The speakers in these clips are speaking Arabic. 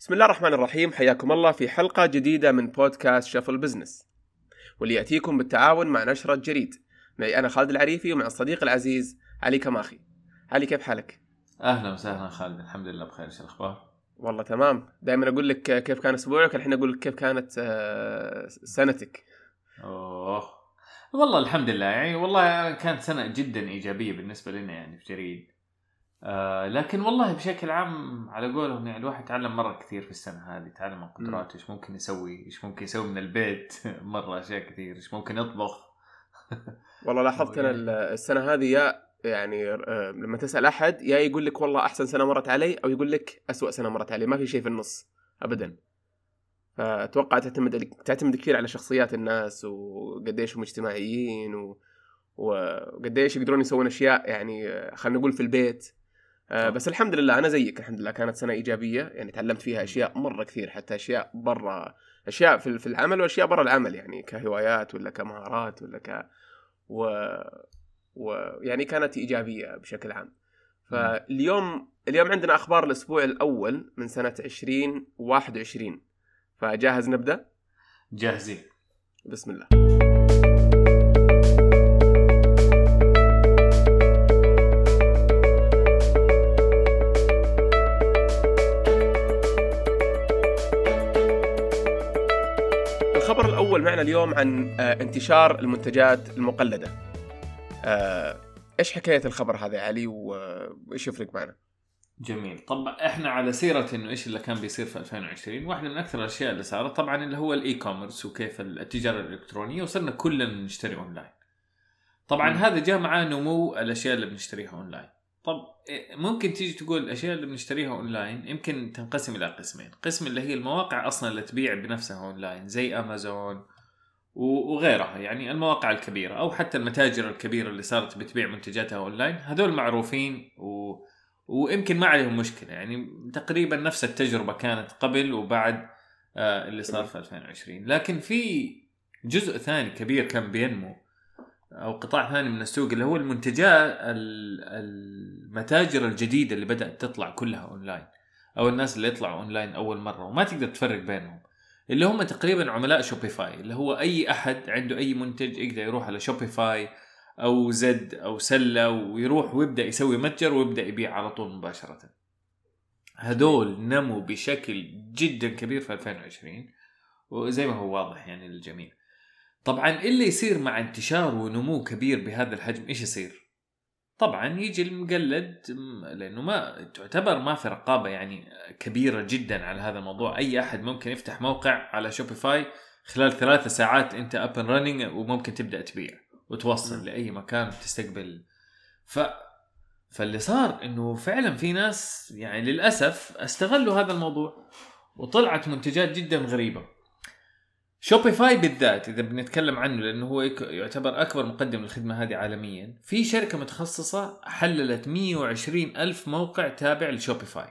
بسم الله الرحمن الرحيم حياكم الله في حلقة جديدة من بودكاست سوالف business. واللي يأتيكم بالتعاون مع نشرة جريد. معي أنا خالد العريفي ومع الصديق العزيز علي كماخي. علي كيف حالك؟ أهلا وسهلا خالد الحمد لله بخير إيش الأخبار؟ والله تمام. دائما أقول لك كيف كان أسبوعك الحين أقول لك كيف كانت آه، سنتك. أوه. والله الحمد لله يعني والله كانت سنة جدا إيجابية بالنسبة لنا يعني في جريد. آه لكن والله بشكل عام على قولهم يعني الواحد تعلم مرة كثير في السنة هذه تعلم عن قدراته إيش ممكن يسوي إيش ممكن يسوي من البيت مرة أشياء كثير إيش ممكن يطبخ. والله لاحظت أنا ال- السنة هذه يا يعني آه، لما تسأل أحد يا يقول لك والله أحسن سنة مرت علي أو يقول لك أسوأ سنة مرت علي ما في شيء في النص أبدا. فأتوقع تعتمد تعتمد كثير على شخصيات الناس وقديش هم اجتماعيين و... وقديش يقدرون يسوون أشياء يعني آه، خلينا نقول في البيت. آه، صح. بس الحمد لله أنا زيك الحمد لله كانت سنة إيجابية يعني تعلمت فيها أشياء مرة كثير حتى أشياء برا أشياء في في العمل وأشياء برا العمل يعني كهوايات ولا كمهارات ولا ك و... ويعني كانت إيجابية بشكل عام. فاليوم اليوم عندنا أخبار الأسبوع الأول من سنة 2021 فجاهز نبدأ؟ جاهزين. بسم الله. الأول معنا اليوم عن آه، انتشار المنتجات المقلدة. آه، إيش حكاية الخبر هذا يا علي؟ و- وإيش يفرق معنا؟ جميل. طبعا إحنا على سيرة إنه إيش اللي كان بيصير في 2020 واحدة من أكثر الأشياء اللي صارت طبعا اللي هو ال e-commerce وكيف التجارة الإلكترونية وصرنا كلنا نشتري أونلاين. طبعا مم. هذا جاء معاه نمو الأشياء اللي بنشتريها أونلاين. طب إيه، ممكن تيجي تقول الأشياء اللي بنشتريها أونلاين يمكن تنقسم إلى قسمين. قسم اللي هي المواقع أصلا اللي تبيع بنفسها أونلاين زي أمازون وغيرها يعني المواقع الكبيرة أو حتى المتاجر الكبيرة اللي صارت بتبيع منتجاتها أونلاين. هذول معروفين و... ويمكن ما عليهم مشكلة يعني تقريبا نفس التجربة كانت قبل وبعد آه، اللي صار في 2020 لكن في جزء ثاني كبير كان بينمو أو قطاع ثاني من السوق اللي هو المنتجات ال- المتاجر الجديدة اللي بدأت تطلع كلها أونلاين أو الناس اللي يطلعوا أونلاين أول مرة وما تقدر تفرق بينهم اللي هم تقريبا عملاء Shopify اللي هو أي أحد عنده أي منتج يقدر يروح على Shopify أو زد أو سلة ويروح ويبدأ يسوي متجر ويبدأ يبيع على طول مباشرة. هذول نموا بشكل جدا كبير في 2020 وزي ما هو واضح يعني للجميع. طبعا اللي يصير مع انتشار ونمو كبير بهذا الحجم إيش يصير؟ طبعا يجي المقلد م- لأنه ما تعتبر ما في رقابة يعني كبيرة جدا على هذا الموضوع. أي أحد ممكن يفتح موقع على شوبيفاي خلال ثلاثة ساعات أنت up running وممكن تبدأ تبيع وتوصل مم. لأي مكان وتستقبل ف فاللي صار إنه فعلا في ناس يعني للأسف استغلوا هذا الموضوع وطلعت منتجات جدا غريبة. Shopify بالذات إذا بنتكلم عنه لأنه هو يعتبر أكبر مقدم للخدمة هذه عالميا. في شركة متخصصة حللت 120 ألف موقع تابع ل Shopify.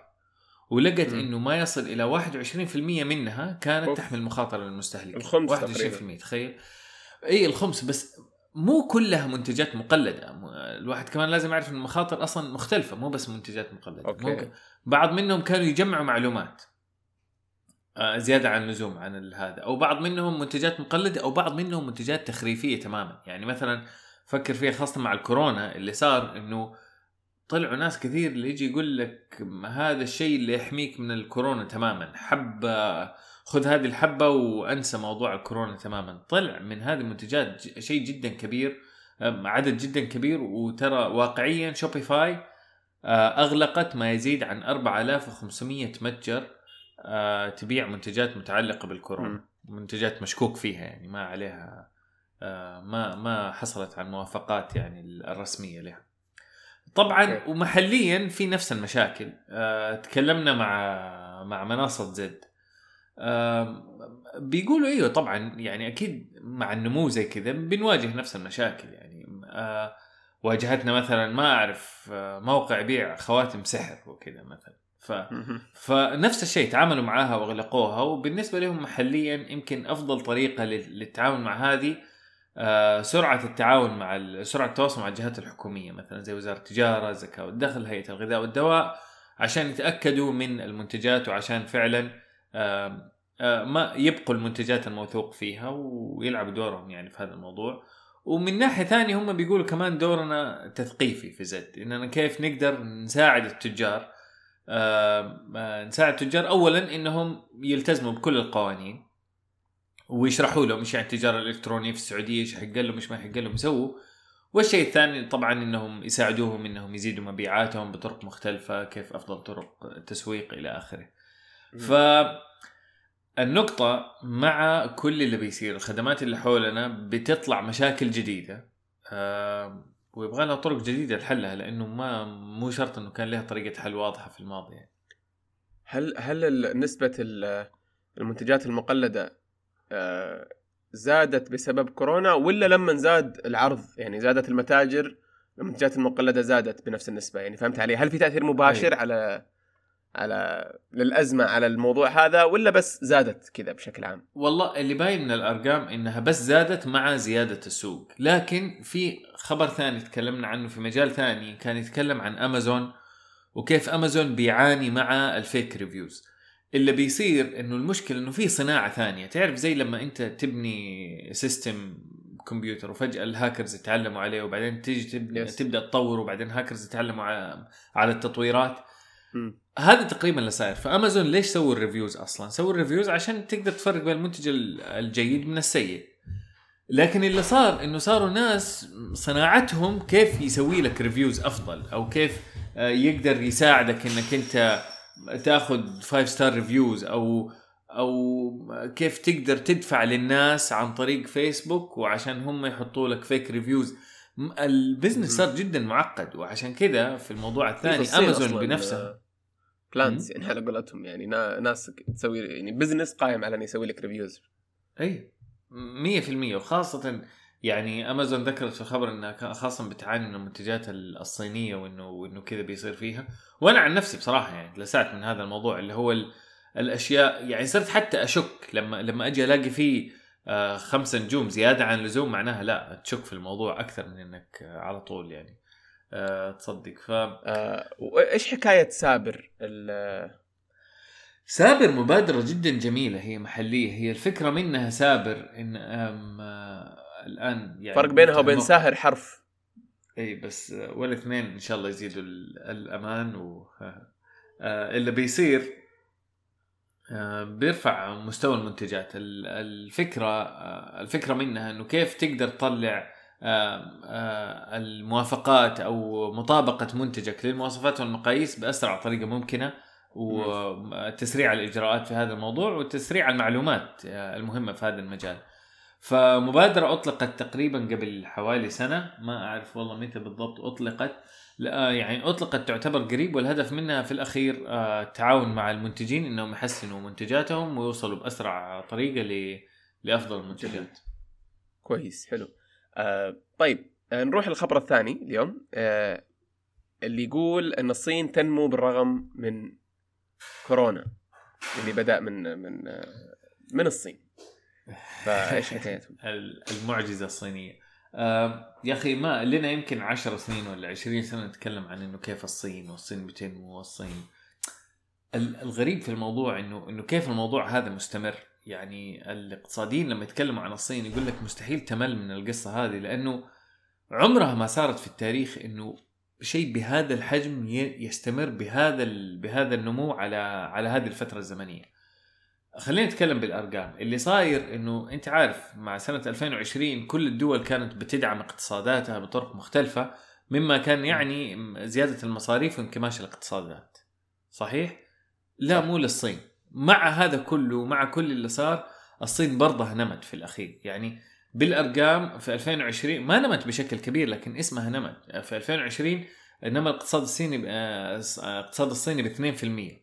ولقت مم. إنه ما يصل إلى 21% منها كانت أوف. تحمل مخاطرة للمستهلك الخمس 21% تخيل. إي الخمس بس مو كلها منتجات مقلدة. م- الواحد كمان لازم يعرف إن المخاطر أصلا مختلفة مو بس منتجات مقلدة. أوكي. ممكن بعض منهم كانوا يجمعوا معلومات. زيادة عن اللزوم عن هذا. أو بعض منهم منتجات مقلدة أو بعض منهم منتجات تخريفية تماما. يعني مثلا فكر فيها خاصة مع الكورونا اللي صار إنه طلعوا ناس كثير اللي يجي يقول لك هذا الشيء اللي يحميك من الكورونا تماما. حبة خذ هذه الحبة وأنسى موضوع الكورونا تماما. طلع من هذه المنتجات شيء جدا كبير أم، عدد جدا كبير. وترى واقعيا شوبيفاي آه، أغلقت ما يزيد عن 4500 متجر. آه، تبيع منتجات متعلقة بالكورونا. منتجات مشكوك فيها يعني ما عليها آه، ما ما حصلت على الموافقات يعني الرسمية لها. طبعا. ومحليا في نفس المشاكل. آه، تكلمنا مع مع منصة زد. بيقولوا إيوه طبعا يعني أكيد مع النمو زي كذا بنواجه نفس المشاكل يعني. آه، واجهتنا مثلا ما أعرف موقع يبيع خواتم سحر وكذا مثلا. ف. فنفس الشيء تعاملوا معاها واغلقوها وبالنسبة لهم محليا يمكن أفضل طريقة لل- للتعامل مع هذه آه، سرعة التعاون مع سرعة التواصل مع الجهات الحكومية مثلا زي وزارة التجارة، الزكاه والدخل، هيئة الغذاء والدواء عشان يتأكدوا من المنتجات وعشان فعلا آه، ما يبقوا المنتجات الموثوق فيها ويلعبوا دورهم يعني في هذا الموضوع ومن ناحية ثانية هم بيقولوا كمان دورنا تثقيفي في زد إننا كيف نقدر نساعد التجار نساعد التجار. اولا إنهم يلتزموا بكل القوانين ويشرحوا لهم إيش يعني التجارة الإلكترونية في السعودية إيش حق لهم إيش ما حق لهم يسووا. والشيء الثاني طبعا إنهم يساعدوهم إنهم يزيدوا مبيعاتهم بطرق مختلفة كيف أفضل طرق التسويق إلى آخره. ف النقطة مع كل اللي بيصير الخدمات اللي حولنا بتطلع مشاكل جديدة. آه ويبغى لها طرق جديدة لحلها لأنه ما مو شرط إنه كان لها طريقة حل واضحة في الماضي يعني. هل هل ال- المنتجات المقلدة آه، زادت بسبب كورونا ولا لما زاد العرض يعني زادت المتاجر المنتجات المقلدة زادت بنفس النسبة يعني فهمت علي هل في تأثير مباشر أيوة. على على للأزمة على الموضوع هذا ولا بس زادت كذا بشكل عام والله اللي باين من الأرقام إنها بس زادت مع زيادة السوق لكن في خبر ثاني تكلمنا عنه في مجال ثاني كان يتكلم عن أمازون وكيف أمازون بيعاني مع ال fake reviews اللي بيصير إنه المشكلة إنه في صناعة ثانية تعرف زي لما أنت تبني system كمبيوتر وفجأة الهاكرز يتعلموا عليه وبعدين تيجي. تبدأ تطور وبعدين هاكرز يتعلموا على التطويرات. هذا تقريبا اللي صاير فأمازون ليش سووا ال reviews أصلا؟ سووا ال reviews عشان تقدر تفرق بين المنتج ال- الجيد من السيء. لكن اللي صار إنه صاروا ناس صناعتهم كيف يسوي لك reviews أفضل أو كيف آه، يقدر يساعدك إنك أنت تأخذ 5 star reviews أو أو كيف تقدر تدفع للناس عن طريق فيسبوك وعشان هم يحطوا لك fake reviews ال business صار جدا معقد وعشان كذا في الموضوع الثاني امازون بنفسها plans يعني على قولتهم يعني نا- ناس تسوي يعني business قائم على إنه يسوي لك reviews اي 100% وخاصة يعني امازون ذكرت في الخبر انها خاصة بتعاني من المنتجات ال- الصينية وإنه وإنه كذا بيصير فيها. وأنا عن نفسي بصراحة يعني لسعت من هذا الموضوع اللي هو ال- الأشياء يعني صرت حتى أشك لما لما أجي ألاقي فيه خمسة نجوم زيادة عن اللزوم معناها لا تشك في الموضوع أكثر من إنك آه على طول يعني. آه تصدق. ف آه وايش حكاية سابر؟ سابر مبادرة جدا جميلة هي محلية. هي الفكرة منها سابر إن أم آه الآن يعني فرق بينها وبين ساهر حرف. إي بس آه، والاثنين إن شاء الله يزيدوا ال- الأمان و آه، اللي بيصير آه، بيرفع مستوى المنتجات ال- الفكرة آه، الفكرة منها إنه كيف تقدر تطلع آه، آه، الموافقات أو مطابقة منتجك للمواصفات والمقاييس بأسرع طريقة ممكنة وتسريع الإجراءات في هذا الموضوع وتسريع المعلومات آه، المهمة في هذا المجال. فمبادرة أطلقت تقريبا قبل حوالي سنة. ما أعرف والله متى بالضبط أطلقت. لا يعني أطلقت تعتبر قريب والهدف منها في الأخير آه، التعاون مع المنتجين إنهم يحسنوا منتجاتهم ويوصلوا بأسرع طريقة. لأفضل المنتجات. كويس حلو. آه طيب آه نروح للخبر الثاني اليوم. آه اللي يقول إن الصين تنمو بالرغم من كورونا اللي بدأ من من آه من الصين. فايش حكايتهم؟ ال- المعجزة الصينية. آه، يا أخي ما لنا يمكن عشر سنين ولا عشرين سنة نتكلم عن إنه كيف الصين والصين بتنمو والصين. ال- الغريب في الموضوع إنه إنه كيف الموضوع هذا مستمر. يعني الاقتصاديين لما يتكلموا عن الصين يقول لك مستحيل تمل من القصة هذه لأنه عمرها ما صارت في التاريخ إنه شيء بهذا الحجم ي- يستمر بهذا ال- بهذا النمو على على هذه الفترة الزمنية. خلينا نتكلم بالأرقام. اللي صاير إنه أنت عارف مع سنة 2020 كل الدول كانت بتدعم اقتصاداتها بطرق مختلفة مما كان يعني زيادة المصاريف وانكماش الاقتصادات. صحيح؟ لا مو للصين. مع هذا كله مع كل اللي صار الصين برضه نمت في الأخير. يعني بالأرقام في 2020 ما نمت بشكل كبير لكن اسمها نمت. في 2020 نما الاقتصاد الصيني آه، اقتصاد الصيني ب 2% مم.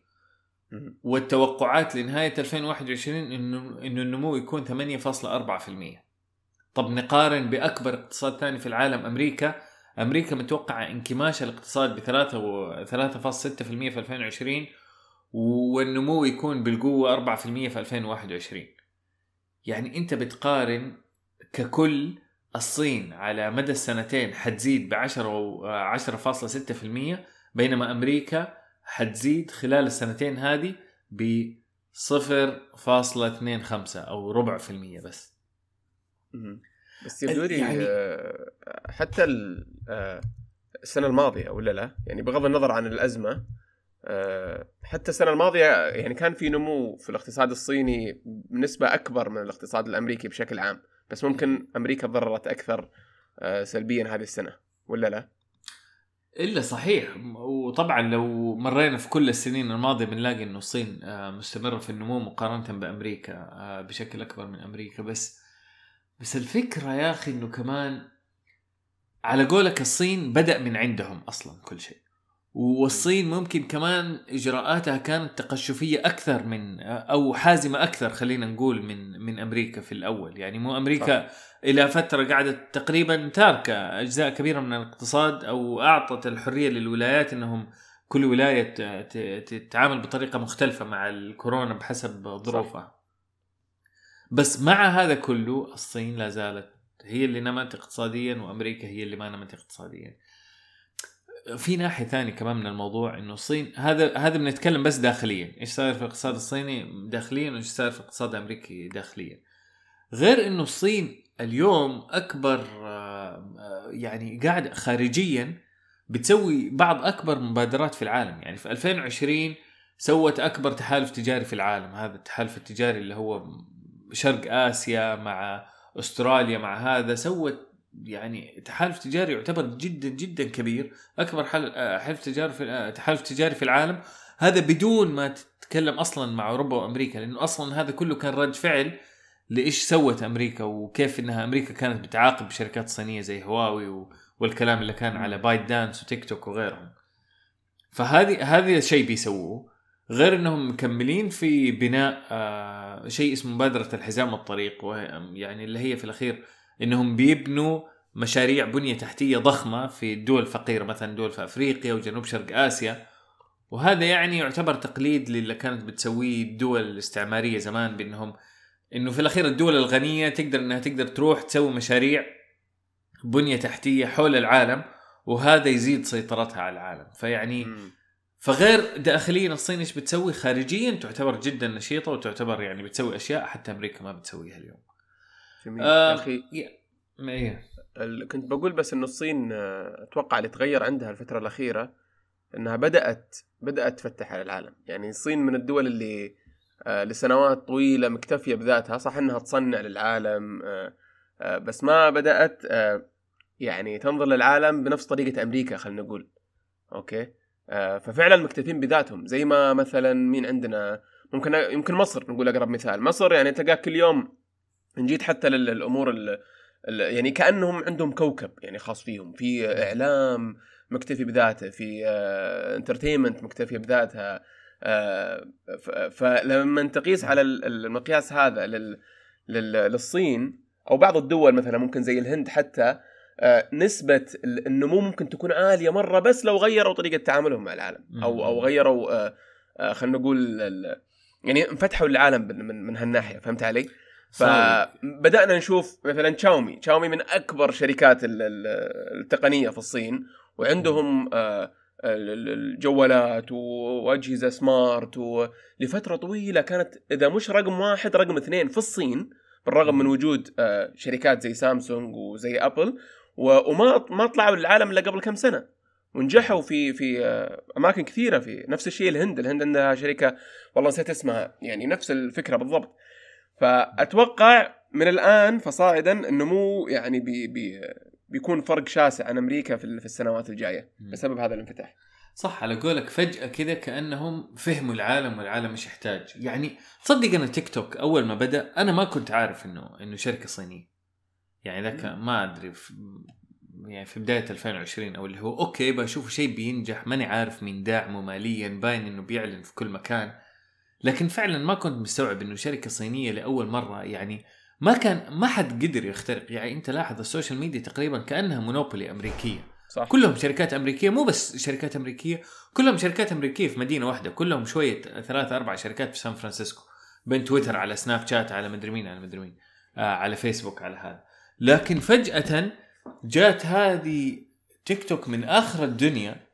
والتوقعات لنهاية 2021 انه إنه النمو يكون 8.4%. طب نقارن بأكبر اقتصاد ثاني في العالم أمريكا، أمريكا متوقعة انكماش الاقتصاد ب 3 و 3.6% في 2020 والنمو يكون بالقوة 4% في 2021. يعني أنت بتقارن ككل الصين على مدى السنتين حتزيد ب 10 و 10.6% بينما أمريكا حتزيد خلال السنتين هذه ب 0.25 أو ربع في المية بس. بس يبدو لي يعني- آه، حتى آه، السنة الماضية ولا لا يعني بغض النظر عن الأزمة آه، حتى السنة الماضية يعني كان في نمو في الاقتصاد الصيني بنسبة أكبر من الاقتصاد الأمريكي بشكل عام بس ممكن أمريكا تضررت أكثر آه، سلبيا هذه السنة ولا لا؟ إلا صحيح. وطبعا لو مرينا في كل السنين الماضية بنلاقي إنه الصين آه، مستمرة في النمو مقارنة بأمريكا آه، بشكل أكبر من أمريكا. بس بس الفكرة يا أخي إنه كمان على قولك الصين بدأ من عندهم أصلا كل شيء. والصين ممكن كمان إجراءاتها كانت تقشفية أكثر من أو حازمة أكثر خلينا نقول من من أمريكا في الأول. يعني مو أمريكا إلى فترة قعدت تقريبا تاركة أجزاء كبيرة من الاقتصاد أو أعطت الحرية للولايات إنهم كل ولاية تتعامل بطريقة مختلفة مع الكورونا بحسب ظروفها. بس مع هذا كله الصين لا زالت هي اللي نمت اقتصاديا وأمريكا هي اللي ما نمت اقتصاديا. في ناحية ثانية كمان من الموضوع إنه الصين هذا هذا بنتكلم بس داخليا إيش صاير في الاقتصاد الصيني داخليا وإيش صاير في الاقتصاد الأمريكي داخليا. غير إنه الصين اليوم أكبر آه، يعني قاعد خارجيا بتسوي بعض أكبر مبادرات في العالم. يعني في 2020 سوت أكبر تحالف تجاري في العالم. هذا التحالف التجاري اللي هو شرق آسيا مع أستراليا مع هذا سوت يعني تحالف تجاري يعتبر جدا جدا كبير أكبر آه، حلف تجاري في آه، تحالف تجاري في العالم هذا بدون ما تتكلم أصلا مع أوروبا وأمريكا لأنه أصلا هذا كله كان رد فعل لإيش سوت أمريكا وكيف إنها أمريكا كانت بتعاقب شركات صينية زي هواوي. والكلام اللي كان على بايت دانس وتيك توك وغيرهم فهذه هذا الشيء بيسووه غير إنهم مكملين في بناء آه شيء اسمه مبادرة الحزام والطريق يعني اللي هي في الأخير إنهم بيبنوا مشاريع بنية تحتية ضخمة في الدول الفقيره مثلا دول في أفريقيا وجنوب شرق آسيا. وهذا يعني يعتبر تقليد للي كانت بتسويه الدول الاستعمارية زمان بإنهم إنه في الأخير الدول الغنية تقدر إنها تقدر تروح تسوي مشاريع بنية تحتية حول العالم وهذا يزيد سيطرتها على العالم. فيعني. فغير داخليا الصين إيش بتسوي؟ خارجيا تعتبر جدا نشيطة وتعتبر يعني بتسوي أشياء حتى أمريكا ما بتسويها اليوم. جميل آه، أخي. ال- كنت بقول بس إنه الصين آه، أتوقع اللي تغير عندها الفترة الأخيرة إنها بدأت بدأت تفتح على العالم. يعني الصين من الدول اللي آه، لسنوات طويلة مكتفية بذاتها. صح إنها تصنع للعالم آه، آه، بس ما بدأت يعني تنظر للعالم بنفس طريقة أمريكا خلينا نقول. okay؟ ففعلا مكتفين بذاتهم. زي ما مثلا مين عندنا؟ ممكن يمكن مصر نقول أقرب مثال. مصر يعني تلقاك كل يوم ان جيت حتى لل- للأمور ال- يعني كأنهم عندهم كوكب يعني خاص فيهم في إعلام مكتفي بذاته في entertainment مكتفية بذاتها آه، فلما تقيس على ال- المقياس هذا لل لل- للصين أو بعض الدول مثلا ممكن زي الهند حتى آه، نسبة ال- النمو ممكن تكون عالية مرة بس لو غيروا طريقة تعاملهم مع العالم أو أو مم. غيروا آه، آه، خلينا نقول يعني انفتحوا للعالم من من- من هالناحية فهمت علي؟ فبدانا نشوف مثلا تشاومي تشاومي من أكبر شركات ال- ال- التقنية في الصين وعندهم آه، ال- ال- الجوالات وأجهزة سمارت ولفتره طويلة كانت إذا مش رقم واحد رقم اثنين في الصين بالرغم من وجود آه، شركات زي سامسونج وزي ابل وما ما طلعوا للعالم إلا قبل كم سنة. ونجحوا في في آه، أماكن كثيرة في نفس الشيء الهند. الهند عندها شركة والله نسيت اسمها يعني نفس الفكرة بالضبط. فأتوقع من الآن فصاعدا النمو يعني بي بي بيكون فرق شاسع عن أمريكا في السنوات الجاية. بسبب هذا الانفتاح. صح على قولك فجأة كذا كأنهم فهموا العالم والعالم مش يحتاج. يعني تصدق أنا تيك توك أول ما بدأ أنا ما كنت عارف إنه إنه شركة صينية. يعني ذاك ما أدري في يعني في بداية 2020 أو اللي هو okay بشوف شيء بينجح ماني عارف مين داعمه ماليا باين إنه بيعلن في كل مكان. لكن فعلا ما كنت مستوعب إنه شركة صينية لأول مرة يعني ما كان ما حد قدر يخترق. يعني أنت لاحظ ال social media تقريبا كأنها monopoly أمريكية. صح. كلهم شركات أمريكية مو بس شركات أمريكية كلهم شركات أمريكية في مدينة واحدة. كلهم شوية ثلاث أربع شركات في سان فرانسيسكو. بين تويتر على سناب شات على مدري مين على مدري مين آه على فيسبوك على هذا. لكن فجأة جات هذه تيك توك من آخر الدنيا.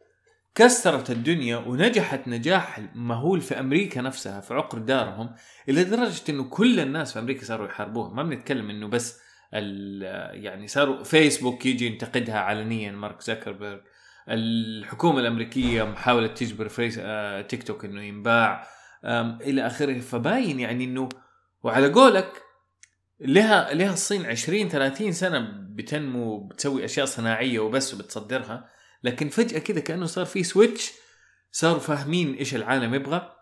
كسرت الدنيا ونجحت نجاح مهول في أمريكا نفسها في عقر دارهم إلى درجة إنه كل الناس في أمريكا صاروا يحاربوها. ما بنتكلم إنه بس يعني صاروا فيسبوك يجي ينتقدها علنيا مارك زكربرج الحكومة الأمريكية محاولة تجبر فيس آه تيك توك إنه ينباع إلى آخره. فباين يعني إنه وعلى قولك لها لها الصين 20 30 سنة بتنمو بتسوي أشياء صناعية وبس وبتصدرها. لكن فجأة كذا كأنه صار في switch صاروا فاهمين إيش العالم يبغى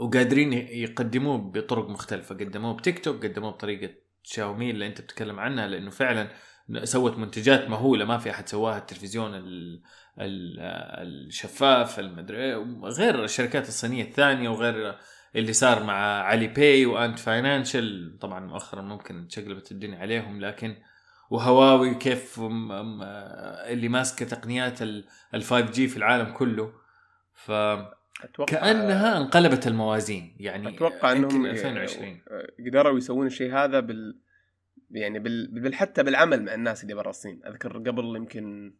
وقادرين يقدموه بطرق مختلفة. قدموه بتيك توك قدموه بطريقة شاومي اللي أنت بتتكلم عنها لأنه فعلا سوت منتجات مهولة ما في أحد سواها التلفزيون الشفاف المدري غير الشركات الصينية الثانية وغير اللي صار مع Alipay و Ant Financial طبعا مؤخرا ممكن تشقلبت الدنيا عليهم لكن وهواوي كيف اللي ماسكة تقنيات ال 5 G في العالم كله. ف كأنها انقلبت الموازين. يعني أتوقع إنهم 2020 قدروا يسوون الشيء هذا بال يعني بال... بال... حتى بالعمل مع الناس اللي برا الصين. أذكر قبل يمكن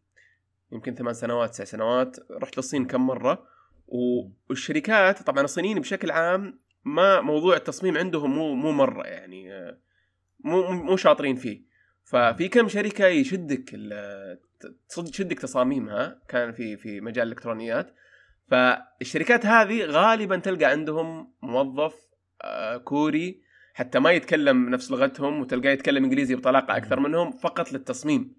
يمكن ثمان سنوات تسع سنوات رحت للصين كم مرة. والشركات طبعا الصينيين بشكل عام ما موضوع التصميم عندهم مو مو مرة يعني مو مو شاطرين فيه. ففي كم شركة يشدك صدق تشدك تصاميمها؟ كان في في مجال الإلكترونيات. فالشركات هذه غالبا تلقى عندهم موظف آه، كوري حتى ما يتكلم نفس لغتهم وتلقاه يتكلم إنجليزي بطلاقة أكثر منهم فقط للتصميم.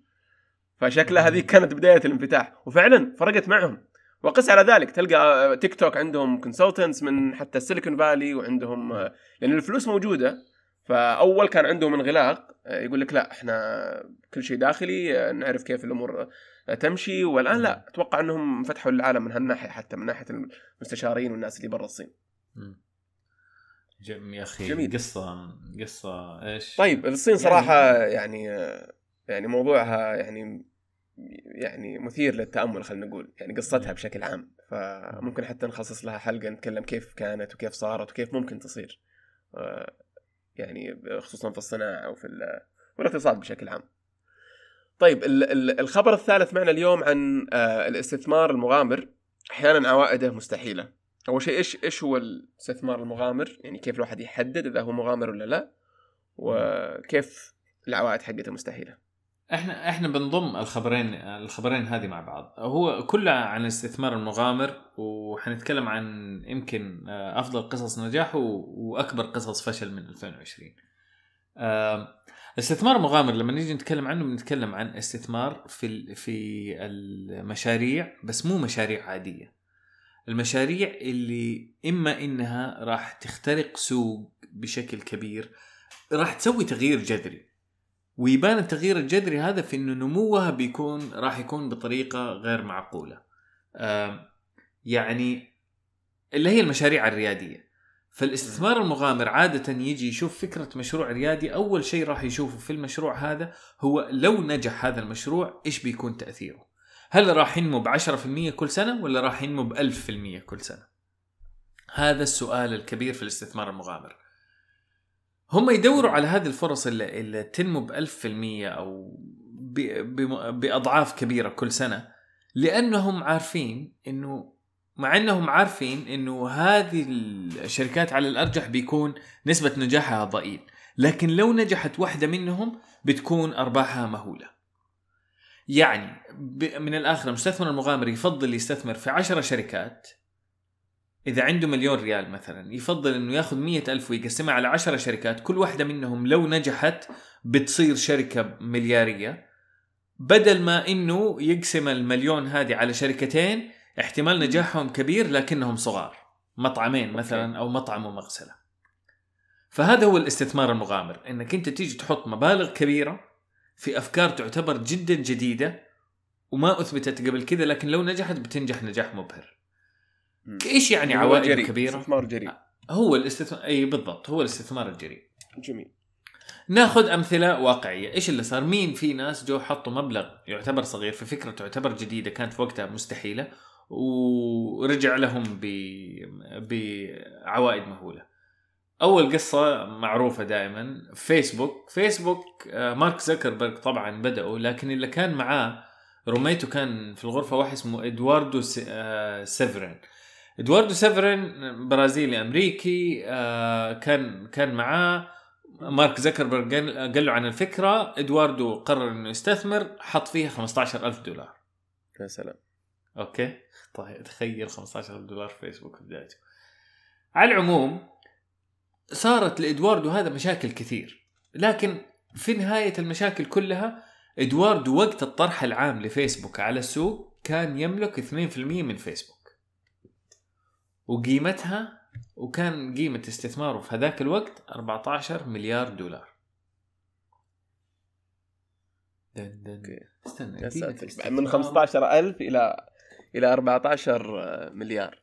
فشكلها هذه كانت بداية الانفتاح. وفعلا فرقت معهم. وقس على ذلك. تلقى تيك توك عندهم consultants من حتى السيليكون فالي وعندهم لأن الفلوس موجودة فأول كان عندهم انغلاق يقول لك لا إحنا كل شيء داخلي نعرف كيف الأمور تمشي. والآن لا أتوقع إنهم فتحوا العالم من هالناحية حتى من ناحية المستشارين والناس اللي برا الصين. يا أخي جميل. قصة قصة إيش؟ طيب الصين يعني صراحة يعني يعني موضوعها يعني يعني مثير للتأمل خلينا نقول. يعني قصتها بشكل عام. فممكن حتى نخصص لها حلقة نتكلم كيف كانت وكيف صارت وكيف ممكن تصير. آه، يعني خصوصا في الصناعة وفي والاقتصاد بشكل عام. طيب الخبر الثالث معنا اليوم عن آه، الاستثمار المغامر. أحيانا عوائده مستحيلة. أول شيء إيش إيش هو الاستثمار المغامر؟ يعني كيف الواحد يحدد إذا هو مغامر ولا لا؟ وكيف العوائد حقته مستحيلة؟ إحنا إحنا بنضم الخبرين الخبرين هذه مع بعض. هو كله عن الاستثمار المغامر وحنتكلم عن يمكن آه، أفضل قصص نجاح وأكبر قصص فشل من 2020 الاستثمار المغامر لما نيجي نتكلم عنه بنتكلم عن استثمار في في المشاريع بس مو مشاريع عادية. المشاريع اللي إما إنها راح تخترق سوق بشكل كبير راح تسوي تغيير جذري. ويبان التغيير الجذري هذا في إنه نموها بيكون راح يكون بطريقة غير معقولة. يعني اللي هي المشاريع الريادية. فالاستثمار المغامر عادة يجي يشوف فكرة مشروع ريادي. أول شيء راح يشوفه في المشروع هذا هو لو نجح هذا المشروع إيش بيكون تأثيره؟ هل راح ينمو ب 10% كل سنة ولا راح ينمو ب 1000% كل سنة؟ هذا السؤال الكبير في الاستثمار المغامر. هم يدوروا على هذه الفرص اللي, اللي تنمو ب 1000% أو بأضعاف كبيرة كل سنة لأنهم عارفين انه مع إنهم عارفين إنه هذه الشركات على الأرجح بيكون نسبة نجاحها ضئيل. لكن لو نجحت واحدة منهم بتكون أرباحها مهولة. يعني من الآخر المستثمر المغامر يفضل يستثمر في عشرة شركات إذا عنده مليون ريال مثلا يفضل إنه ياخذ مية ألف ويقسمها على عشرة شركات كل واحدة منهم لو نجحت بتصير شركة مليارية. بدل ما إنه يقسم المليون هذه على شركتين احتمال نجاحهم كبير لكنهم صغار مطعمين مثلا أو مطعم ومغسلة. فهذا هو الاستثمار المغامر إنك أنت تيجي تحط مبالغ كبيرة في أفكار تعتبر جدا جديدة وما أثبتت قبل كذا لكن لو نجحت بتنجح نجاح مبهر. إيش يعني عوائد جري. كبيرة؟ استثمار جريء هو الاستثمار أي بالضبط هو الاستثمار الجريء جميل ناخذ أمثلة واقعية، إيش اللي صار؟ مين في ناس جو حطوا مبلغ يعتبر صغير في فكرة تعتبر جديدة كانت في وقتها مستحيلة ورجع لهم ب بعوائد مهولة. أول قصة معروفة دائما فيسبوك، فيسبوك آه، مارك زكربرج طبعا بدأوا لكن اللي كان معاه روميته كان في الغرفة واحد اسمه إدواردو آه، سيفرين ادواردو سيفرين برازيلي أمريكي آه، كان كان معاه. مارك زكربرج قال له عن الفكرة. إدواردو قرر إنه يستثمر حط فيها 15000 دولار. يا سلام. أوكي؟ طيب تخيل 15000 دولار في فيسبوك في بدايته. على العموم صارت لإدواردو هذا مشاكل كثير. لكن في نهاية المشاكل كلها إدواردو وقت الطرح العام لفيسبوك على السوق كان يملك 2% من فيسبوك. وقيمتها وكان قيمة استثماره في هذاك الوقت 14 مليار دولار. دن دن. استنى استثماره- من 15000 إلى إلى 14 مليار.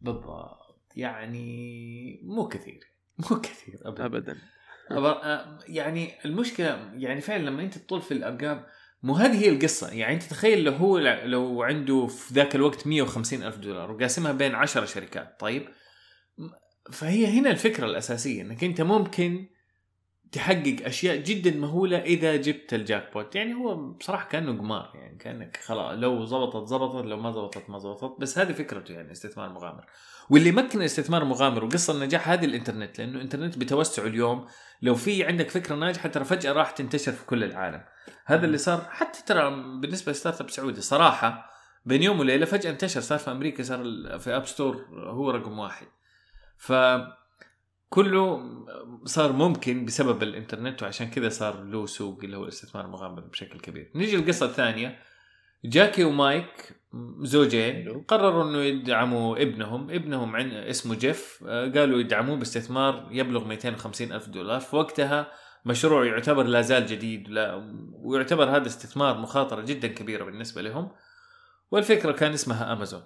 بالضبط. يعني مو كثير. مو كثير ابدا. ابدا. يعني المشكلة يعني فعلا لما أنت تطول في الأرقام مو هذه هي القصة. يعني أنت تخيل لو هو لو عنده في ذاك الوقت 150 ألف دولار وقاسمها بين 10 شركات طيب؟ فهي هنا الفكرة الأساسية إنك أنت ممكن تحقق أشياء جدا مهولة إذا جبت ال jackpot يعني هو بصراحة كأنه قمار يعني كأنك خلاص لو زبطت زبطت لو ما زبطت ما زبطت بس هذه فكرته يعني استثمار مغامر. واللي يمكن الاستثمار مغامر وقصة النجاح هذه الإنترنت لأنه الانترنت بتوسعه اليوم. لو في عندك فكرة ناجحة ترى فجأة راح تنتشر في كل العالم. هذا اللي صار حتى ترى بالنسبة ل startup سعودي. صراحة بين يوم وليلة فجأة انتشر صار في أمريكا صار في App Store هو رقم واحد. ف كله صار ممكن بسبب الإنترنت وعشان كذا صار له سوق اللي هو الاستثمار المغامر بشكل كبير. نيجي القصة الثانية جاكي ومايك زوجين. قرروا إنه يدعموا ابنهم. ابنهم عن اسمه جيف. آه، قالوا يدعموه باستثمار يبلغ 250 ألف دولار. في وقتها مشروع يعتبر لا زال جديد لا ويعتبر هذا استثمار مخاطرة جدا كبيرة بالنسبة لهم. والفكرة كان اسمها أمازون.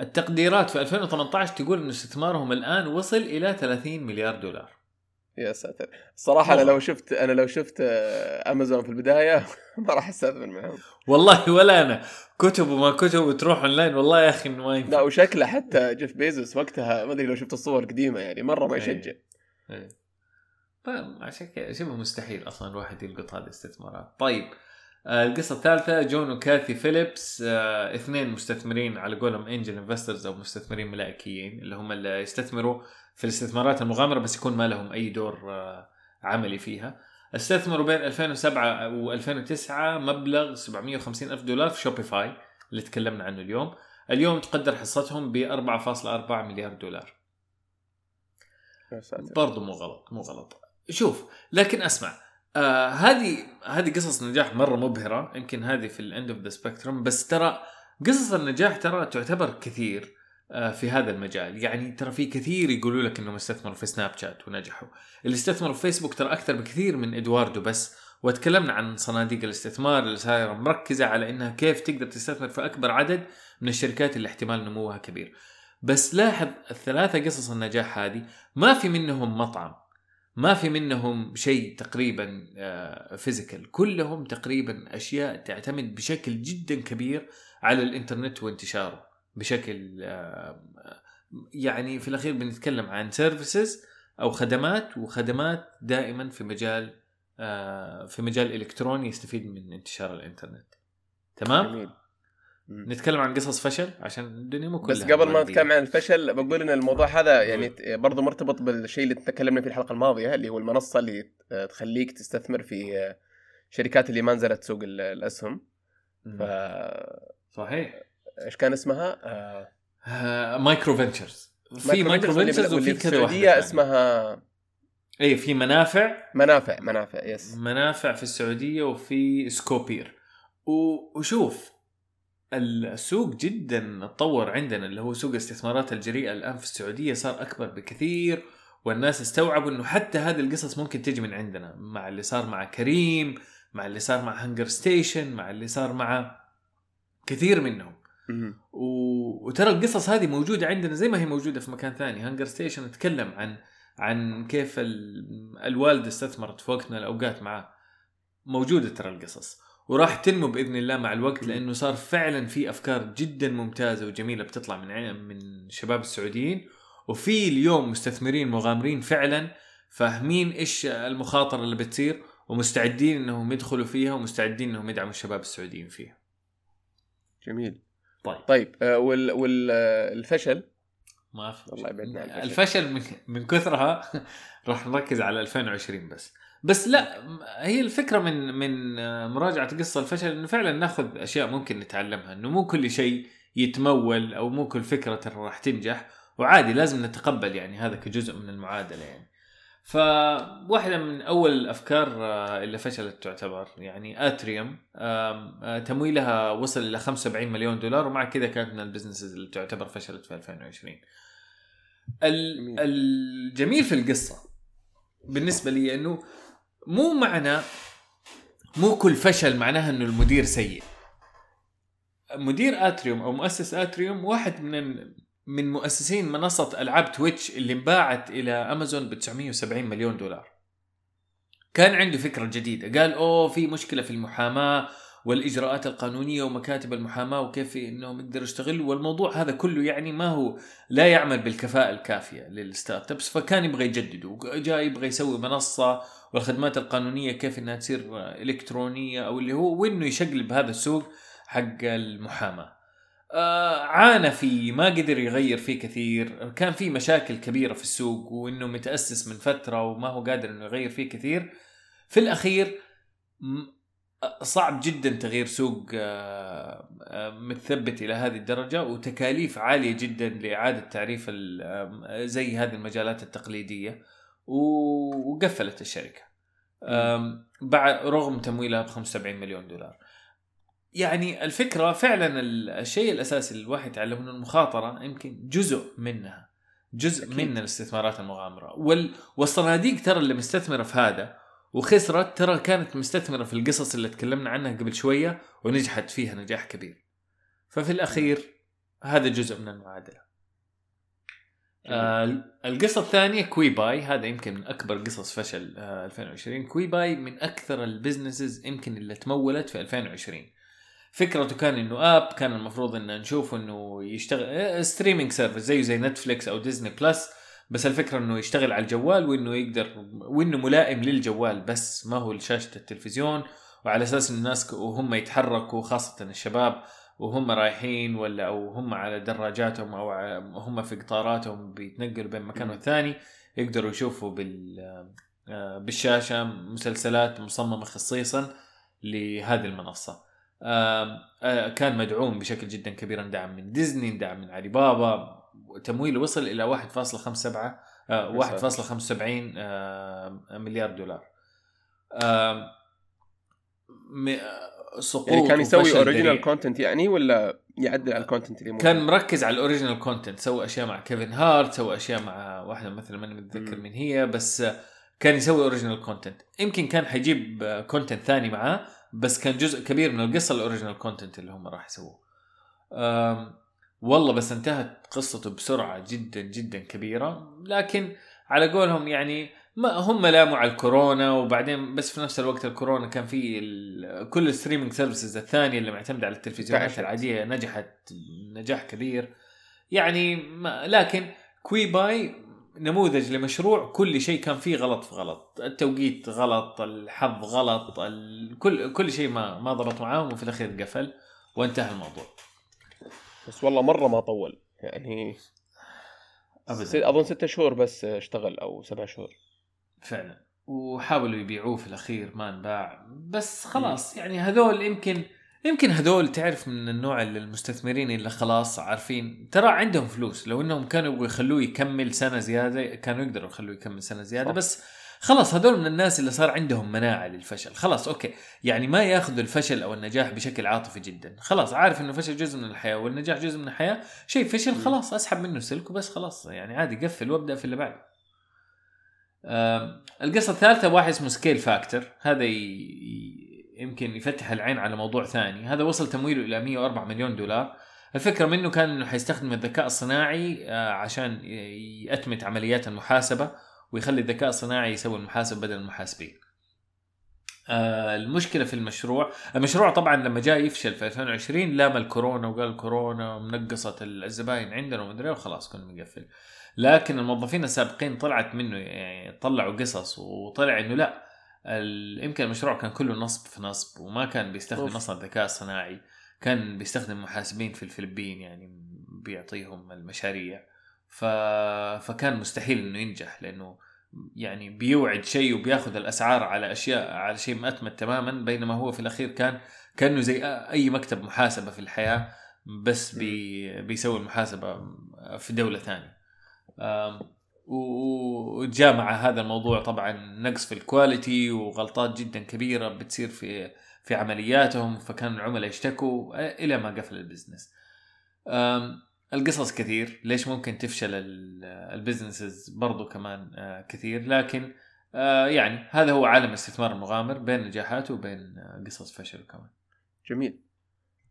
التقديرات في 2018 تقول أن استثمارهم الآن وصل إلى 30 مليار دولار. يا ساتر. الصراحه أنا. لو شفت أنا لو شفت آه، امازون في البداية ما راح استثمر معهم والله ولا أنا. كتب وما كتب وتروح أونلاين والله يا أخي ما لا ينفع وشكله حتى جيف بيزوس وقتها ما أدري لو شفت الصور قديمه يعني مرة ما يشجع. إيه. طيب عشان كذا شبه مستحيل أصلا الواحد يلقط هذه الاستثمارات. طيب آه، القصة الثالثة جون وكاثي فيليبس آه، اثنين مستثمرين على قولهم angel investors أو مستثمرين ملائكيين اللي هم اللي يستثمروا في الاستثمارات المغامرة بس يكون ما لهم أي دور آه، عملي فيها. استثمروا بين 2007 و2009 مبلغ 750 ألف دولار في شوبيفاي اللي تكلمنا عنه اليوم. اليوم تقدر حصتهم ب 4.4 مليار دولار. برضو مو غلط مو غلط شوف لكن أسمع آه هذه هذه قصص نجاح مرة مبهرة. يمكن هذه في ال end of the spectrum بس ترى قصص النجاح ترى تعتبر كثير آه في هذا المجال. يعني ترى في كثير يقولوا لك إنهم استثمروا في سناب شات ونجحوا. اللي استثمروا في فيسبوك ترى أكثر بكثير من ادواردو بس. وتكلمنا عن صناديق الاستثمار اللي صايرة مركزة على إنها كيف تقدر تستثمر في أكبر عدد من الشركات اللي احتمال نموها كبير. بس لاحظ الثلاثة قصص النجاح هذه ما في منهم مطعم. ما في منهم شيء تقريبا physical كلهم تقريبا أشياء تعتمد بشكل جدا كبير على الإنترنت وانتشاره بشكل آه، يعني في الأخير بنتكلم عن services أو خدمات وخدمات دائما في مجال آه، في مجال إلكتروني يستفيد من انتشار الإنترنت. تمام؟ جميل. نتكلم عن قصص فشل؟ عشان الدنيا مو كلها بس قبل ما. نتكلم عن الفشل بقول إن الموضوع هذا يعني برضه مرتبط بالشيء اللي تكلمنا فيه الحلقة الماضية اللي هو المنصة اللي تخليك تستثمر في شركات اللي ما نزلت سوق ال- الأسهم. ف صحيح. إيش كان اسمها؟ آه، آه، مايكرو فينتشرز في مايكرو فينتشرز واللي وفي في كذا واحدة السعودية ثانية. اسمها اي في منافع. منافع منافع yes منافع في السعودية وفي سكوبير وشوف السوق جدا تطور عندنا اللي هو سوق الاستثمارات الجريئة. الآن في السعودية صار أكبر بكثير والناس استوعبوا إنه حتى هذه القصص ممكن تجي من عندنا مع اللي صار مع كريم مع اللي صار مع هنجر ستيشن مع اللي صار مع كثير منهم. و... وترى القصص هذه موجودة عندنا زي ما هي موجودة في مكان ثاني. هانجر ستيشن تكلم عن عن كيف ال... الوالده استثمرت في وقت من الأوقات معاه موجودة ترى القصص. وراح تنمو بإذن الله مع الوقت لأنه صار فعلا في أفكار جدا ممتازة وجميلة بتطلع من عين من شباب السعوديين. وفي اليوم مستثمرين مغامرين فعلا فاهمين إيش المخاطرة اللي بتصير ومستعدين إنهم يدخلوا فيها ومستعدين إنهم يدعموا الشباب السعوديين فيها. جميل. طيب. طيب آه، وال والفشل ما في الله يبعدنا الفشل. الفشل من, من كثرها راح نركز على 2020 بس. بس لا هي الفكرة من من مراجعة قصة الفشل إنه فعلا ناخذ أشياء ممكن نتعلمها إنه مو كل شيء يتمول أو مو كل فكرة ترى راح تنجح وعادي لازم نتقبل يعني هذا كجزء من المعادلة يعني فواحدة من أول الأفكار آه، اللي فشلت تعتبر يعني آتريوم آم، آه، تمويلها وصل إلى 75 مليون دولار ومع كذا كانت من ال businesses اللي تعتبر فشلت في 2020 ال- جميل. الجميل في القصة بالنسبة لي إنه مو معنى مو كل فشل معناها إنه المدير سيء. مدير آتريوم أو مؤسس آتريوم واحد من من مؤسسين منصة ألعاب تويتش اللي انباعت إلى أمازون ب 970 مليون دولار. كان عنده فكرة جديدة. قال أوه في مشكلة في المحاماة والإجراءات القانونية ومكاتب المحاماة وكيف إنهم يقدروا يشتغلوا. والموضوع هذا كله يعني ما هو لا يعمل بالكفاءة الكافية للستارت أبس فكان يبغى يجدد وجاي يبغى يسوي منصة والخدمات القانونية كيف إنها تصير إلكترونية أو اللي هو وإنه يشقلب هذا السوق حق المحاماة. آه عانى فيه ما قدر يغير فيه كثير. كان في مشاكل كبيرة في السوق وإنه متأسس من فترة وما هو قادر إنه يغير فيه كثير. في الأخير صعب جدا تغيير سوق آه، آه، متثبت إلى هذه الدرجة وتكاليف عالية جدا لإعادة تعريف زي هذه المجالات التقليدية. وقفلت الشركة. بعد رغم تمويلها ب 75 مليون دولار. يعني الفكرة فعلا ال- الشيء الأساسي اللي الواحد يتعلمه إنه المخاطرة يمكن جزء منها. جزء أكيد. من الاستثمارات المغامرة. وال... والصناديق ترى اللي مستثمرة في هذا وخسرت ترى كانت مستثمرة في القصص اللي تكلمنا عنها قبل شوية ونجحت فيها نجاح كبير. ففي الأخير هذا جزء من المعادلة. آه القصة الثانية كوي باي هذا يمكن من أكبر قصص فشل آه 2020 كوي باي من أكثر ال businesses يمكن اللي تمولت في 2020 فكرته كان إنه app كان المفروض إن نشوف إنه يشتغل streaming service زيه زي نتفليكس أو ديزني بلس بس الفكرة إنه يشتغل على الجوال وإنه يقدر وإنه ملائم للجوال بس ما هو لشاشة التلفزيون وعلى أساس الناس وهم يتحركوا خاصة الشباب. وهم رايحين ولا أو هم على دراجاتهم أو هم في قطاراتهم بيتنقلوا بين مكان. والثاني يقدروا يشوفوا بال آه، بالشاشة مسلسلات مصممة خصيصا لهذه المنصة. آه، كان مدعوم بشكل جدا كبير اندعم من ديزني اندعم من علي بابا تمويله وصل إلى 1.57 آه، 1.75 آه، مليار دولار. م- آه، سقوط يعني كان يسوي original. content يعني ولا يعدل على ال content اللي؟ كان مركز على ال original content سوى أشياء مع كيفن هارت سوى أشياء مع واحدة مثلا ماني متذكر. من هي بس كان يسوي original content يمكن كان حيجيب content ثاني معاه بس كان جزء كبير من القصة ال original content اللي هم راح يسووه والله بس انتهت قصته بسرعة جدا جدا كبيرة لكن على قولهم يعني ما هم لاموا على الكورونا وبعدين بس في نفس الوقت الكورونا كان في كل ال streaming services الثانية اللي معتمدة على التلفزيونات. العادية نجحت نجاح كبير. يعني ما لكن Quibi نموذج لمشروع كل شيء كان فيه غلط في غلط. التوقيت غلط الحظ غلط. كل كل شيء ما ما ضبط معاهم وفي الأخير قفل وانتهى الموضوع. بس والله مرة ما طول. يعني ابدا. أظن ستة شهور بس اشتغل أو سبع شهور. فعلا. وحاولوا يبيعوه في الأخير ما انباع. بس خلاص يعني هذول يمكن يمكن هذول تعرف من النوع اللي المستثمرين اللي خلاص عارفين. ترى عندهم فلوس. لو إنهم كانوا يبغوا يخلوه يكمل سنة زيادة كانوا يقدروا يخلوه يكمل سنة زيادة. صح. بس خلاص هذول من الناس اللي صار عندهم مناعة للفشل. خلاص أوكي. يعني ما ياخذوا الفشل أو النجاح بشكل عاطفي جدا. خلاص عارف إنه الفشل جزء من الحياة والنجاح جزء من الحياة. شيء فشل. خلاص أسحب منه سلك وبس خلاص. يعني عادي قفل وابدأ في اللي بعده. القصة الثالثة واحد اسمه ScaleFactor هذا يمكن يفتح العين على موضوع ثاني. هذا وصل تمويله إلى 104 مليون دولار. الفكرة منه كان إنه حيستخدم الذكاء الصناعي آه، عشان يأتمت عمليات المحاسبة ويخلي الذكاء الصناعي يسوي المحاسب بدل المحاسبين. آه، المشكلة في المشروع المشروع طبعا لما جاء يفشل في 2020 لام الكورونا وقال كورونا منقصت الزباين عندنا ومدري إيه وخلاص كنا بنقفل. لكن الموظفين السابقين طلعت منه يعني طلعوا قصص وطلع إنه لا يمكن المشروع كان كله نصب في نصب وما كان بيستخدم. أصلا ذكاء صناعي كان بيستخدم محاسبين في الفلبين يعني بيعطيهم المشاريع. ف... فكان مستحيل إنه ينجح لأنه يعني بيوعد شيء وبياخذ الأسعار على أشياء على شيء مأتمت تماما بينما هو في الأخير كان كأنه زي أي مكتب محاسبة في الحياة بس بي... بيسوي المحاسبة في دولة ثانية. أم، و- وجاء مع هذا الموضوع طبعا نقص في ال quality وغلطات جدا كبيرة بتصير في في عملياتهم فكان العملاء يشتكوا آه، إلى ما قفل ال business. القصص كثير ليش ممكن تفشل ال- ال businesses برضو كمان آه، كثير لكن آه، يعني هذا هو عالم الاستثمار المغامر بين نجاحاته وبين قصص فشل كمان. جميل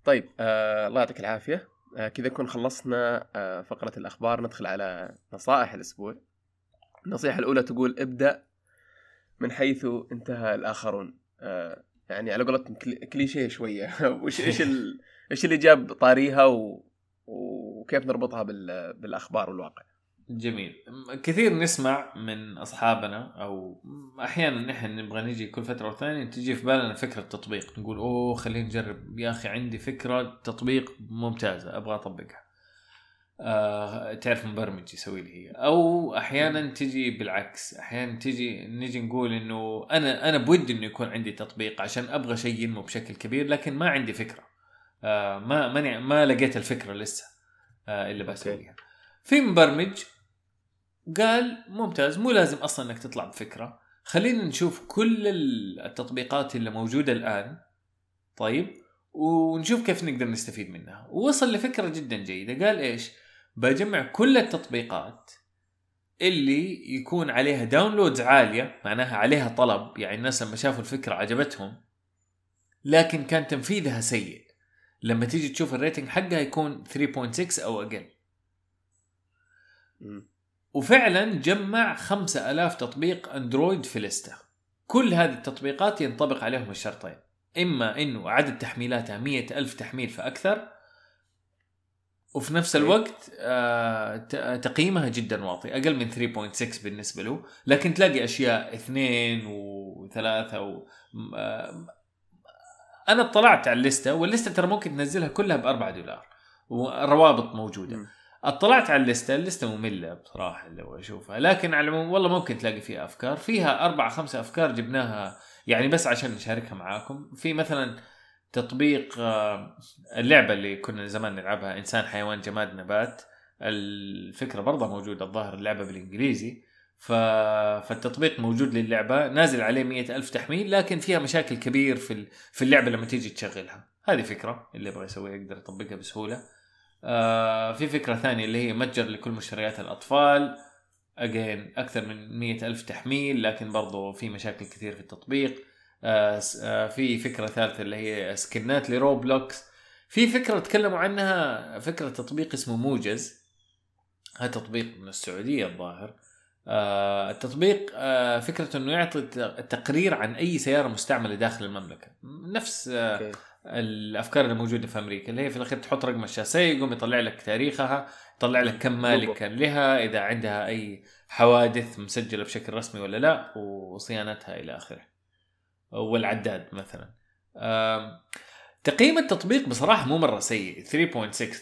طيب آه الله يعطيك العافية كذا نكون خلصنا آه فقرة الأخبار ندخل على نصائح الأسبوع. النصيحة الأولى تقول ابدأ من حيث انتهى الآخرون. آه يعني على قولتهم كلي- كليشيه شوية. وش إيش ال... إيش اللي جاب طاريها. وكيف نربطها بال... بالأخبار والواقع. جميل. كثير نسمع من أصحابنا أو أحيانا نحن نبغى نجي كل فترة وثانية تجي في بالنا فكرة تطبيق نقول أوه خلينا نجرب. يا أخي عندي فكرة تطبيق ممتازة أبغى أطبقها. آه تعرف مبرمج يسوي لي هي. أو أحيانا تجي بالعكس. أحيانا تجي نجي نقول إنه أنا أنا بودي إنه يكون عندي تطبيق عشان أبغى شيء ينمو بشكل كبير لكن ما عندي فكرة. آه ما ماني ما لقيت الفكرة لسه آه اللي بسويها. في مبرمج قال ممتاز مو لازم أصلا إنك تطلع بفكرة. خلينا نشوف كل التطبيقات اللي موجودة الآن. طيب ونشوف كيف نقدر نستفيد منها. ووصل لفكرة جدا جيدة. قال إيش؟ بجمع كل التطبيقات اللي يكون عليها داونلودز عالية معناها عليها طلب يعني الناس لما شافوا الفكرة عجبتهم لكن كان تنفيذها سيء. لما تيجي تشوف الريتنج حقها يكون 3.6 أو أقل. وفعلا جمع 5000 تطبيق أندرويد في لستة. كل هذه التطبيقات ينطبق عليهم الشرطين. إما إنه عدد تحميلاتها مية ألف تحميل فأكثر وفي نفس الوقت آه تقييمها جدا واطي أقل من 3.6 بالنسبة له. لكن تلاقي أشياء اثنين وثلاثة و... م- آه أنا اطلعت على اللستة واللستة ترى ممكن تنزلها كلها ب 4 دولار والروابط موجودة. مم. اطلعت على الليستة الليستة مملة بصراحة لو أشوفها. لكن على العموم والله ممكن تلاقي فيها أفكار. فيها أربع خمسة أفكار جبناها يعني بس عشان نشاركها معاكم. في مثلا تطبيق آه، اللعبة اللي كنا زمان نلعبها إنسان حيوان جماد نبات. الفكرة برضه موجودة الظاهر اللعبة بالإنجليزي. ف... فالتطبيق موجود للعبة. نازل عليه مية ألف تحميل لكن فيها مشاكل كبير في في اللعبة لما تيجي تشغلها. هذه فكرة اللي يبغى يسويها يقدر يطبقها بسهولة. آه في فكرة ثانية اللي هي متجر لكل مشتريات الأطفال. أجين أكثر من مية ألف تحميل لكن برضو في مشاكل كثير في التطبيق. آه آه في فكرة ثالثة اللي هي سكنات لروبلوكس. في فكرة تكلموا عنها فكرة تطبيق اسمه موجز. هذا تطبيق من السعودية الظاهر. التطبيق فكرة إنه يعطي تقرير عن أي سيارة مستعملة داخل المملكة. نفس. الأفكار اللي موجودة في أمريكا اللي هي في الأخير تحط رقم الشاسيه يقوم يطلع لك تاريخها يطلع لك كم مالك. كان لها إذا عندها أي حوادث مسجلة بشكل رسمي ولا لا وصيانتها إلى آخره. والعداد مثلا. تقييم التطبيق بصراحة مو مرة سيء 3.6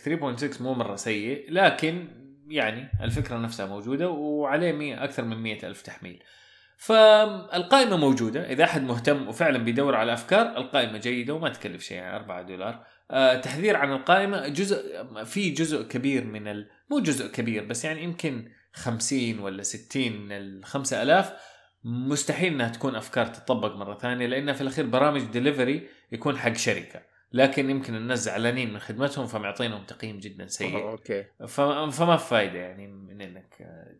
3.6 مو مرة سيء لكن يعني الفكرة نفسها موجودة وعليه 100 أكثر من 100 ألف تحميل. فالقائمة موجودة. إذا أحد مهتم وفعلا بيدور على أفكار القائمة جيدة وما تكلف شيء يعني 4 دولار. آه تحذير عن القائمة جزء في جزء كبير من ال... مو جزء كبير بس يعني يمكن 50 ولا 60 من ال 5000 مستحيل إنها تكون أفكار تطبق مرة ثانية لأنها في الأخير برامج ديليفري يكون حق شركة. لكن يمكن الناس زعلانين من خدمتهم فمعطينهم تقييم جدا سيء. أوكي. فما فايدة يعني من إنك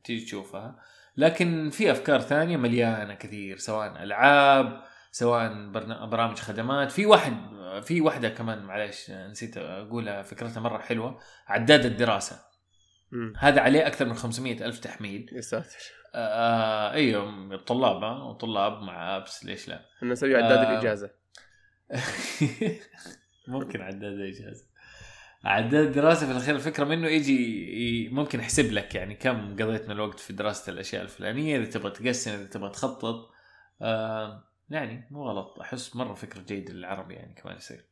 تيجي تشوفها. لكن في أفكار ثانية مليانة كثير سواء ألعاب سواء برامج خدمات. في واحد في واحدة كمان معلش آه، نسيت أقولها فكرتها مرة حلوة. عداد الدراسة. مم. هذا عليه أكثر من 500 ألف تحميل. يا ساتر. آه أيوه الطلاب ها طلاب مع أبس ليش لا؟ نسوي عداد آه. الإجازة. ممكن عداد اجازه عداد دراسة في الأخير الفكرة منه يجي ممكن يحسب لك يعني كم قضيت من الوقت في دراسة الأشياء الفلانية إذا تبغى تقسم إذا تبغى تخطط. آه يعني مو غلط أحس مرة فكرة جيدة للعرب يعني كمان يصير.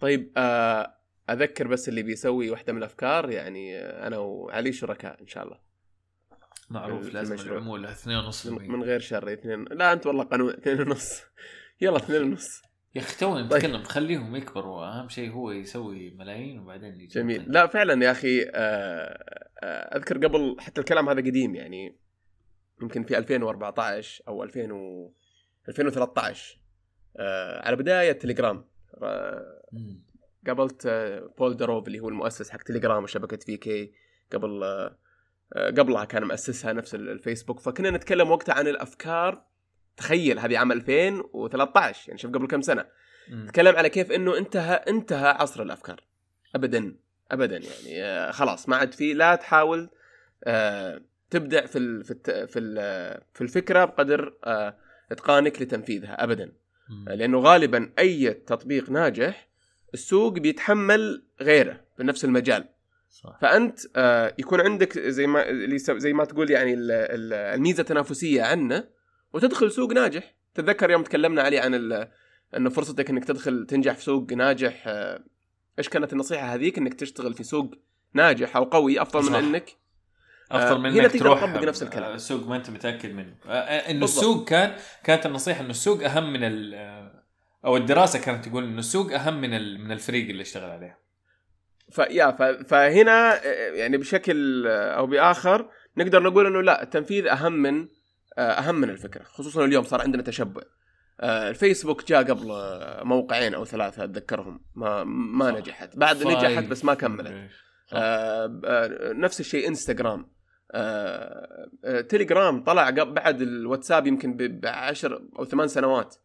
طيب آه أذكر بس اللي بيسوي واحدة من الأفكار يعني آه، أنا وعلي شركاء إن شاء الله. معروف لازم المشروع. العموله 2.5% من من غير شر اثنين لا أنت والله قانون اثنين ونص. يلا اثنين ونص. يا أخي تونا طيب. نتكلم خليهم يكبروا أهم شيء هو يسوي ملايين وبعدين يجي جميل ممكن. لا فعلا يا أخي آه، آه، أذكر قبل حتى الكلام هذا قديم يعني يمكن في 2014 أو 2000 و 2013 آه، على بداية تليجرام. قابلت بول دروب اللي هو المؤسس حق تليجرام وشبكة في كي قبل قبلها كان مؤسسها نفس ال- الفيسبوك فكنا نتكلم وقتها عن الأفكار تخيل هذه عام 2013 يعني شوف قبل كم سنة. مم. نتكلم على كيف إنه انتهى انتهى عصر الأفكار. ابدا ابدا يعني آه، خلاص ما عاد في لا تحاول آه، تبدع في ال- في في ال- في الفكرة بقدر آه، إتقانك لتنفيذها. ابدا. لأنه غالبا أي تطبيق ناجح السوق بيتحمل غيره بنفس المجال. صح. فأنت آه، يكون عندك زي ما زي ما تقول يعني ال- ال- الميزة التنافسية عنه وتدخل سوق ناجح تتذكر يوم تكلمنا عليه عن إنه فرصتك إنك تدخل تنجح في سوق ناجح آه، إيش كانت النصيحة هذيك إنك تشتغل في سوق ناجح أو قوي أفضل صح. من انك أفضل آه، من هنا إنك تروح تطبق نفس الكلام. آه، سوق ما أنت متأكد منه آه، آه، إنه. السوق كان كانت النصيحة إنه السوق أهم من ال آه، أو الدراسة كانت تقول إنه السوق أهم من ال- من الفريق اللي اشتغل عليه فيا ف- فهنا آه، يعني بشكل آه، أو بآخر نقدر نقول إنه لا التنفيذ أهم من آه، أهم من الفكرة خصوصا اليوم صار عندنا تشبع. آه، الفيسبوك جاء قبل آه، موقعين أو ثلاثة أتذكرهم ما ما صح. نجحت. بعد فايف. نجحت بس ما كملت. آه، آه، نفس الشيء إنستغرام. آه، آه، تليجرام طلع بعد الواتساب يمكن بعشر أو ثمان سنوات.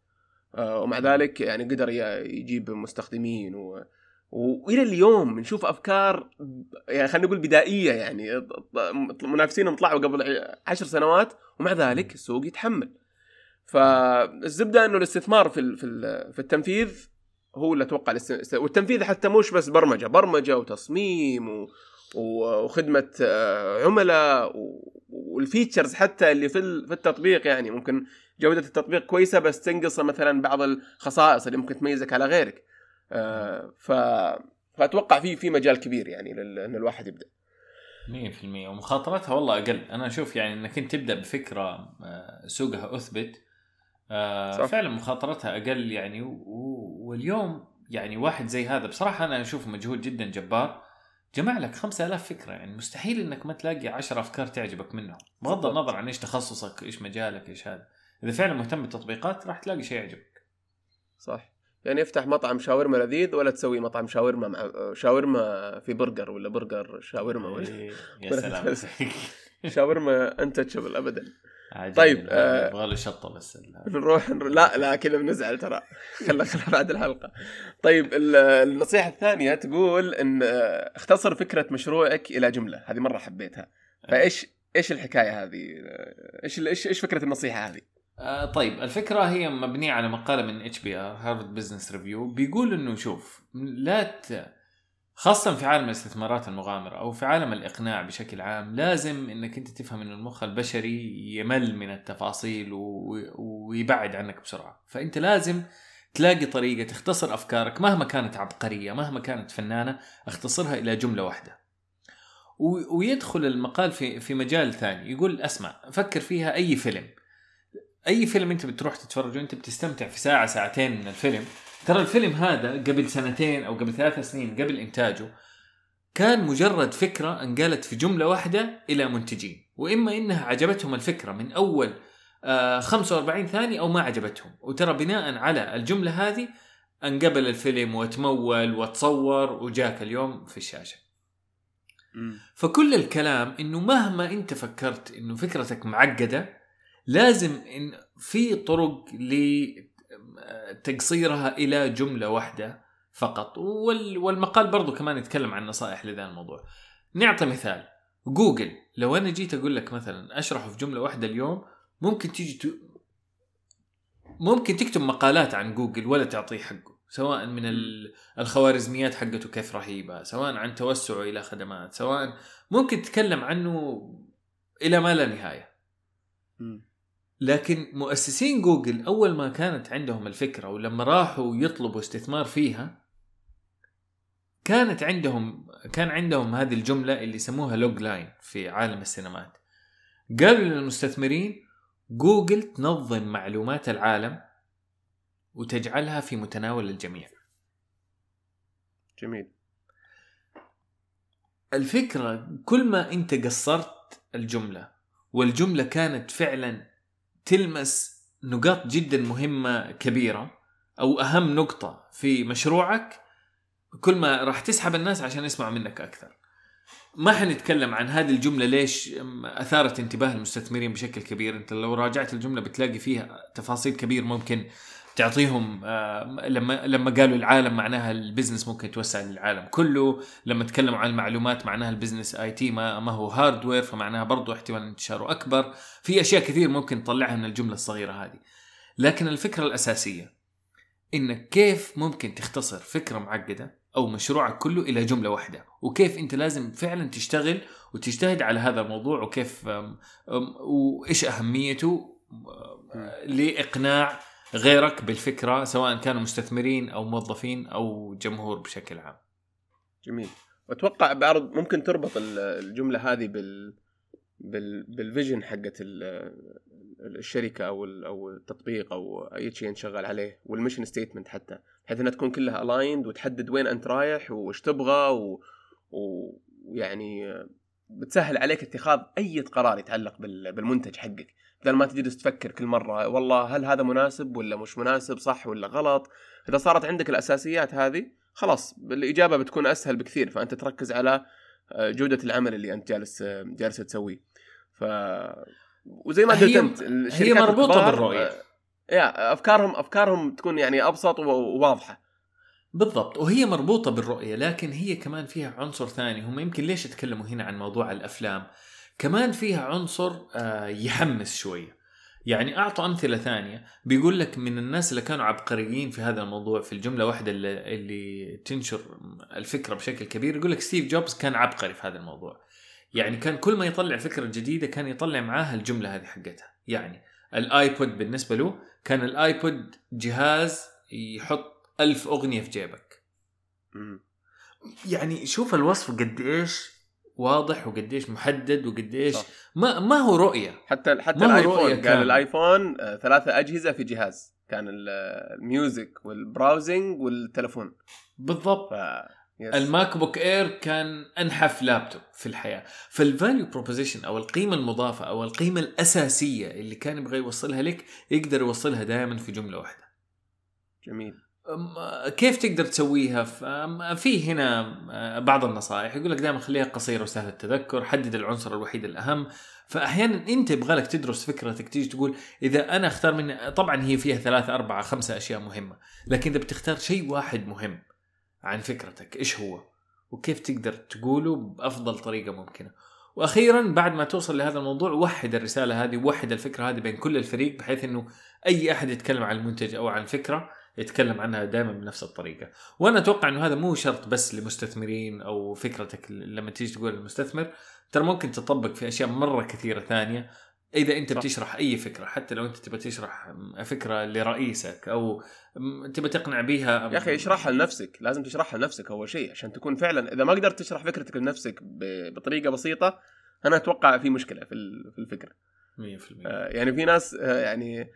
آه، ومع ذلك يعني قدر يجيب مستخدمين و... وإلى اليوم نشوف أفكار يعني خلينا نقول بدائية يعني منافسينهم طلعوا قبل عشر سنوات ومع ذلك السوق يتحمل. فالزبدة إنه الاستثمار في في في التنفيذ هو اللي أتوقع الاست- والتنفيذ حتى مش بس برمجة برمجة وتصميم و... وخدمة آه، عملاء وال features حتى اللي في في التطبيق يعني. ممكن جودة التطبيق كويسة بس تنقص مثلا بعض الخصائص اللي ممكن تميزك على غيرك. ف فأتوقع في في مجال كبير يعني لل- إن الواحد يبدأ. 100% ومخاطرتها والله أقل. أنا أشوف يعني إنك أنت تبدأ بفكرة آه، سوقها أثبت. آه، صح. فعلا مخاطرتها أقل يعني. واليوم يعني واحد زي هذا بصراحة أنا أشوفه مجهود جدا جبار. جمع لك 5000 فكرة يعني. مستحيل إنك ما تلاقي 10 أفكار تعجبك منهم. بغض. النظر عن إيش تخصصك إيش مجالك إيش هذا. إذا فعلا مهتم بالتطبيقات راح تلاقي شيء يعجبك. صح. يعني افتح مطعم شاورما لذيذ ولا تسوي مطعم شاورما مع شاورما في برجر ولا برجر شاورما ولا إيه، يا سلام. شاورما انتشبل ابدا. طيب، آه، يبغى له شطة بس نروح نر... لا لا كذا بنزعل ترى. خلنا خلنا بعد الحلقة. طيب ال- النصيحة الثانية تقول إن آه، اختصر فكرة مشروعك إلى جملة. هذه مرة حبيتها. فايش إيش الحكاية هذه؟ آه، إيش إيش فكرة النصيحة هذه؟ آه طيب الفكرة هي مبنية على مقالة من HBR Harvard Business Review بيقول إنه شوف لا ت... خاصة في عالم الاستثمارات المغامرة أو في عالم الإقناع بشكل عام لازم إنك أنت تفهم إن المخ البشري يمل من التفاصيل و... ويبعد عنك بسرعة. فأنت لازم تلاقي طريقة تختصر أفكارك مهما كانت عبقرية مهما كانت فنانة اختصرها إلى جملة واحدة. و... ويدخل المقال في في مجال ثاني يقول أسمع فكر فيها أي فيلم. أي فيلم أنت بتروح تتفرج وانت بتستمتع في ساعة ساعتين من الفيلم. ترى الفيلم هذا قبل سنتين أو قبل ثلاث سنين قبل إنتاجه كان مجرد فكرة انقالت في جملة واحدة إلى منتجين. وإما إنها عجبتهم الفكرة من أول آه 45 ثانية أو ما عجبتهم. وترى بناء على الجملة هذه انقبل الفيلم وتمول وتصور وجاك اليوم في الشاشة. فكل الكلام إنه مهما أنت فكرت إنه فكرتك معقدة لازم إن في طرق لتقصيرها إلى جملة واحدة فقط. وال والمقال برضو كمان يتكلم عن نصائح لذا الموضوع. نعطي مثال. جوجل لو أنا جيت أقول لك مثلا أشرحه في جملة واحدة اليوم ممكن تيجي ت... ممكن تكتب مقالات عن جوجل ولا تعطيه حقه سواء من ال- الخوارزميات حقته كيف رهيبة سواء عن توسعه إلى خدمات سواء ممكن تتكلم عنه إلى ما لا نهاية. لكن مؤسسين جوجل أول ما كانت عندهم الفكرة ولما راحوا يطلبوا استثمار فيها كانت عندهم كان عندهم هذه الجملة اللي يسموها logline في عالم السينمات. قالوا للمستثمرين جوجل تنظم معلومات العالم وتجعلها في متناول الجميع. جميل. الفكرة كل ما أنت قصرت الجملة والجملة كانت فعلا تلمس نقاط جدا مهمة كبيرة أو أهم نقطة في مشروعك كل ما راح تسحب الناس عشان يسمعوا منك أكثر. ما حنتكلم عن هذه الجملة ليش أثارت انتباه المستثمرين بشكل كبير. أنت لو راجعت الجملة بتلاقي فيها تفاصيل كبير ممكن تعطيهم آه، لما لما قالوا العالم معناها ال business ممكن يتوسع للعالم كله لما تكلموا عن المعلومات معناها ال business IT ما, ما هو hardware فمعناها برضو احتمال انتشاره أكبر. في أشياء كثير ممكن تطلعها من الجملة الصغيرة هذه. لكن الفكرة الأساسية انك كيف ممكن تختصر فكرة معقدة أو مشروعك كله إلى جملة واحدة؟ وكيف أنت لازم فعلا تشتغل وتجتهد على هذا الموضوع؟ وكيف وإيش أهميته؟ لإقناع غيرك بالفكرة سواء كانوا مستثمرين أو موظفين أو جمهور بشكل عام. جميل واتوقع بعرض ممكن تربط الجملة هذه بال بال بال vision حقت الشركة أو أو التطبيق أو أي شيء انت شغال عليه وال mission statement حتى بحيث إنها تكون كلها aligned وتحدد وين أنت رايح وإيش تبغى ويعني بتسهل عليك اتخاذ أي قرار يتعلق بالمنتج حقك بدل ما تجلس تفكر كل مرة والله هل هذا مناسب ولا مش مناسب صح ولا غلط؟ إذا صارت عندك الأساسيات هذه خلاص الإجابة بتكون أسهل بكثير فأنت تركز على آه، جودة العمل اللي أنت جالس جالس تسويه. ف وزي ما قلت أنت هي مربوطة بالرؤية. آه، يا أفكارهم أفكارهم تكون يعني أبسط وواضحة. بالضبط وهي مربوطة بالرؤية لكن هي كمان فيها عنصر ثاني هم يمكن ليش يتكلموا هنا عن موضوع الأفلام؟ كمان فيها عنصر آه، يحمس شوية يعني اعطوا أمثلة ثانية. بيقول لك من الناس اللي كانوا عبقريين في هذا الموضوع في الجملة واحدة اللي, اللي تنشر الفكرة بشكل كبير. يقول لك ستيف جوبز كان عبقري في هذا الموضوع. يعني كان كل ما يطلع فكرة جديدة كان يطلع معاها الجملة هذه حقتها. يعني الآيبود بالنسبة له كان الآيبود جهاز يحط ألف أغنية في جيبك. يعني شوف الوصف قد إيش واضح وقديش محدد وقديش ما ما هو رؤية. حتى حتى الآيفون قال الآيفون آه، ثلاثة أجهزة في جهاز. كان ال music وال browsing والتلفون. بالضبط. ف... الماك بوك اير كان أنحف لابتوب في الحياة. فال value proposition أو القيمة المضافة أو القيمة الأساسية اللي كان يبغى يوصلها لك يقدر يوصلها دائما في جملة واحدة. جميل. كيف تقدر تسويها؟ في هنا بعض النصائح. يقول لك دائما خليها قصيره وسهله التذكر حدد العنصر الوحيد الأهم. فاحيانا أنت يبغى لك تدرس فكرتك تيجي تقول إذا أنا أختار من طبعا هي فيها ثلاثة أربعة خمسة أشياء مهمة لكن إذا بتختار شيء واحد مهم عن فكرتك إيش هو؟ وكيف تقدر تقوله بأفضل طريقة ممكنة. وأخيرا بعد ما توصل لهذا الموضوع وحد الرسالة هذه وحد الفكرة هذه بين كل الفريق بحيث إنه أي أحد يتكلم عن المنتج أو عن الفكرة يتكلم عنها دائما بنفس الطريقة. وأنا أتوقع إنه هذا مو شرط بس لمستثمرين أو فكرتك لما تيجي تقول للمستثمر ترى ممكن تطبق في أشياء مرة كثيرة ثانية. إذا أنت صح. بتشرح أي فكرة حتى لو أنت تبغى تشرح فكرة لرئيسك أو تبغى تقنع بيها يا أخي اشرحها لنفسك لازم تشرحها لنفسك أول شيء عشان تكون فعلا إذا ما قدرت تشرح فكرتك لنفسك بطريقة بسيطة أنا أتوقع في مشكلة في الفكرة. 100% آه يعني في ناس آه يعني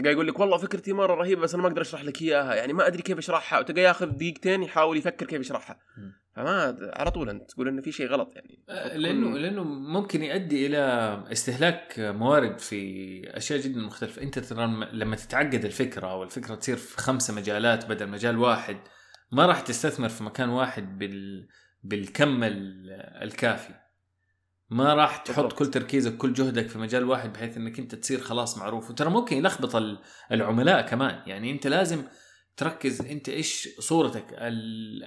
تلقى يقول لك والله فكرتي مرة رهيبة بس أنا ما أقدر أشرح لك إياها. يعني ما أدري كيف أشرحها. وتلقى ياخذ دقيقتين يحاول يفكر كيف يشرحها. فما على طول أنت تقول انه في شيء غلط يعني. آه، لأنه لأنه ممكن يؤدي إلى استهلاك موارد في أشياء جدا مختلفة. أنت ترى لما تتعقد الفكرة والفكرة تصير في خمسة مجالات بدل مجال واحد ما راح تستثمر في مكان واحد بال بالكم الكافي. ما راح تحط كل تركيزك كل جهدك في مجال واحد بحيث إنك أنت تصير خلاص معروف. وترى ممكن يلخبط العملاء كمان. يعني أنت لازم تركز أنت إيش صورتك.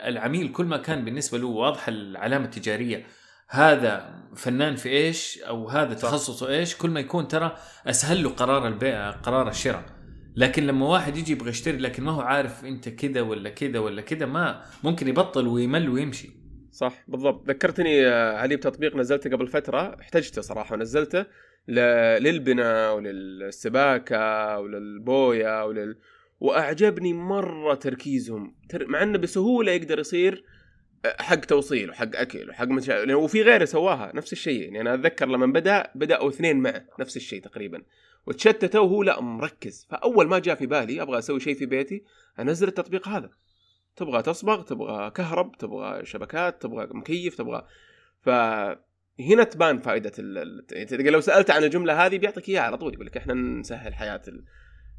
العميل كل ما كان بالنسبة له واضحه العلامة التجارية هذا فنان في إيش أو هذا تخصصه إيش كل ما يكون ترى أسهل له قرار البيع قرار الشراء. لكن لما واحد يجي يبغى يشتري لكن ما هو عارف أنت كذا ولا كذا ولا كذا ما ممكن يبطل ويمل ويمشي. صح بالضبط. ذكرتني آه، علي بتطبيق نزلته قبل فترة؟ احتجته صراحة ونزلته ل- للبناء وللسباكة وللبوية ولل وأعجبني مرة تركيزهم. تر... مع إنه بسهولة يقدر يصير حق توصيل وحق أكل وحق مشا... وفي غيره سواها نفس الشيء. يعني أنا أتذكر لما بدأ بدأوا اثنين معه نفس الشيء تقريبا. وتشتتوا وهو لا مركز. فأول ما جاء في بالي أبغى أسوي شيء في بيتي أنزل التطبيق هذا. تبغى تصبغ تبغى كهرب تبغى شبكات تبغى مكيف تبغى فهنا تبان فائدة ال... ال- لو سألت عن الجملة هذه بيعطيك إياها على طول يقول لك إحنا نسهل حياة ال...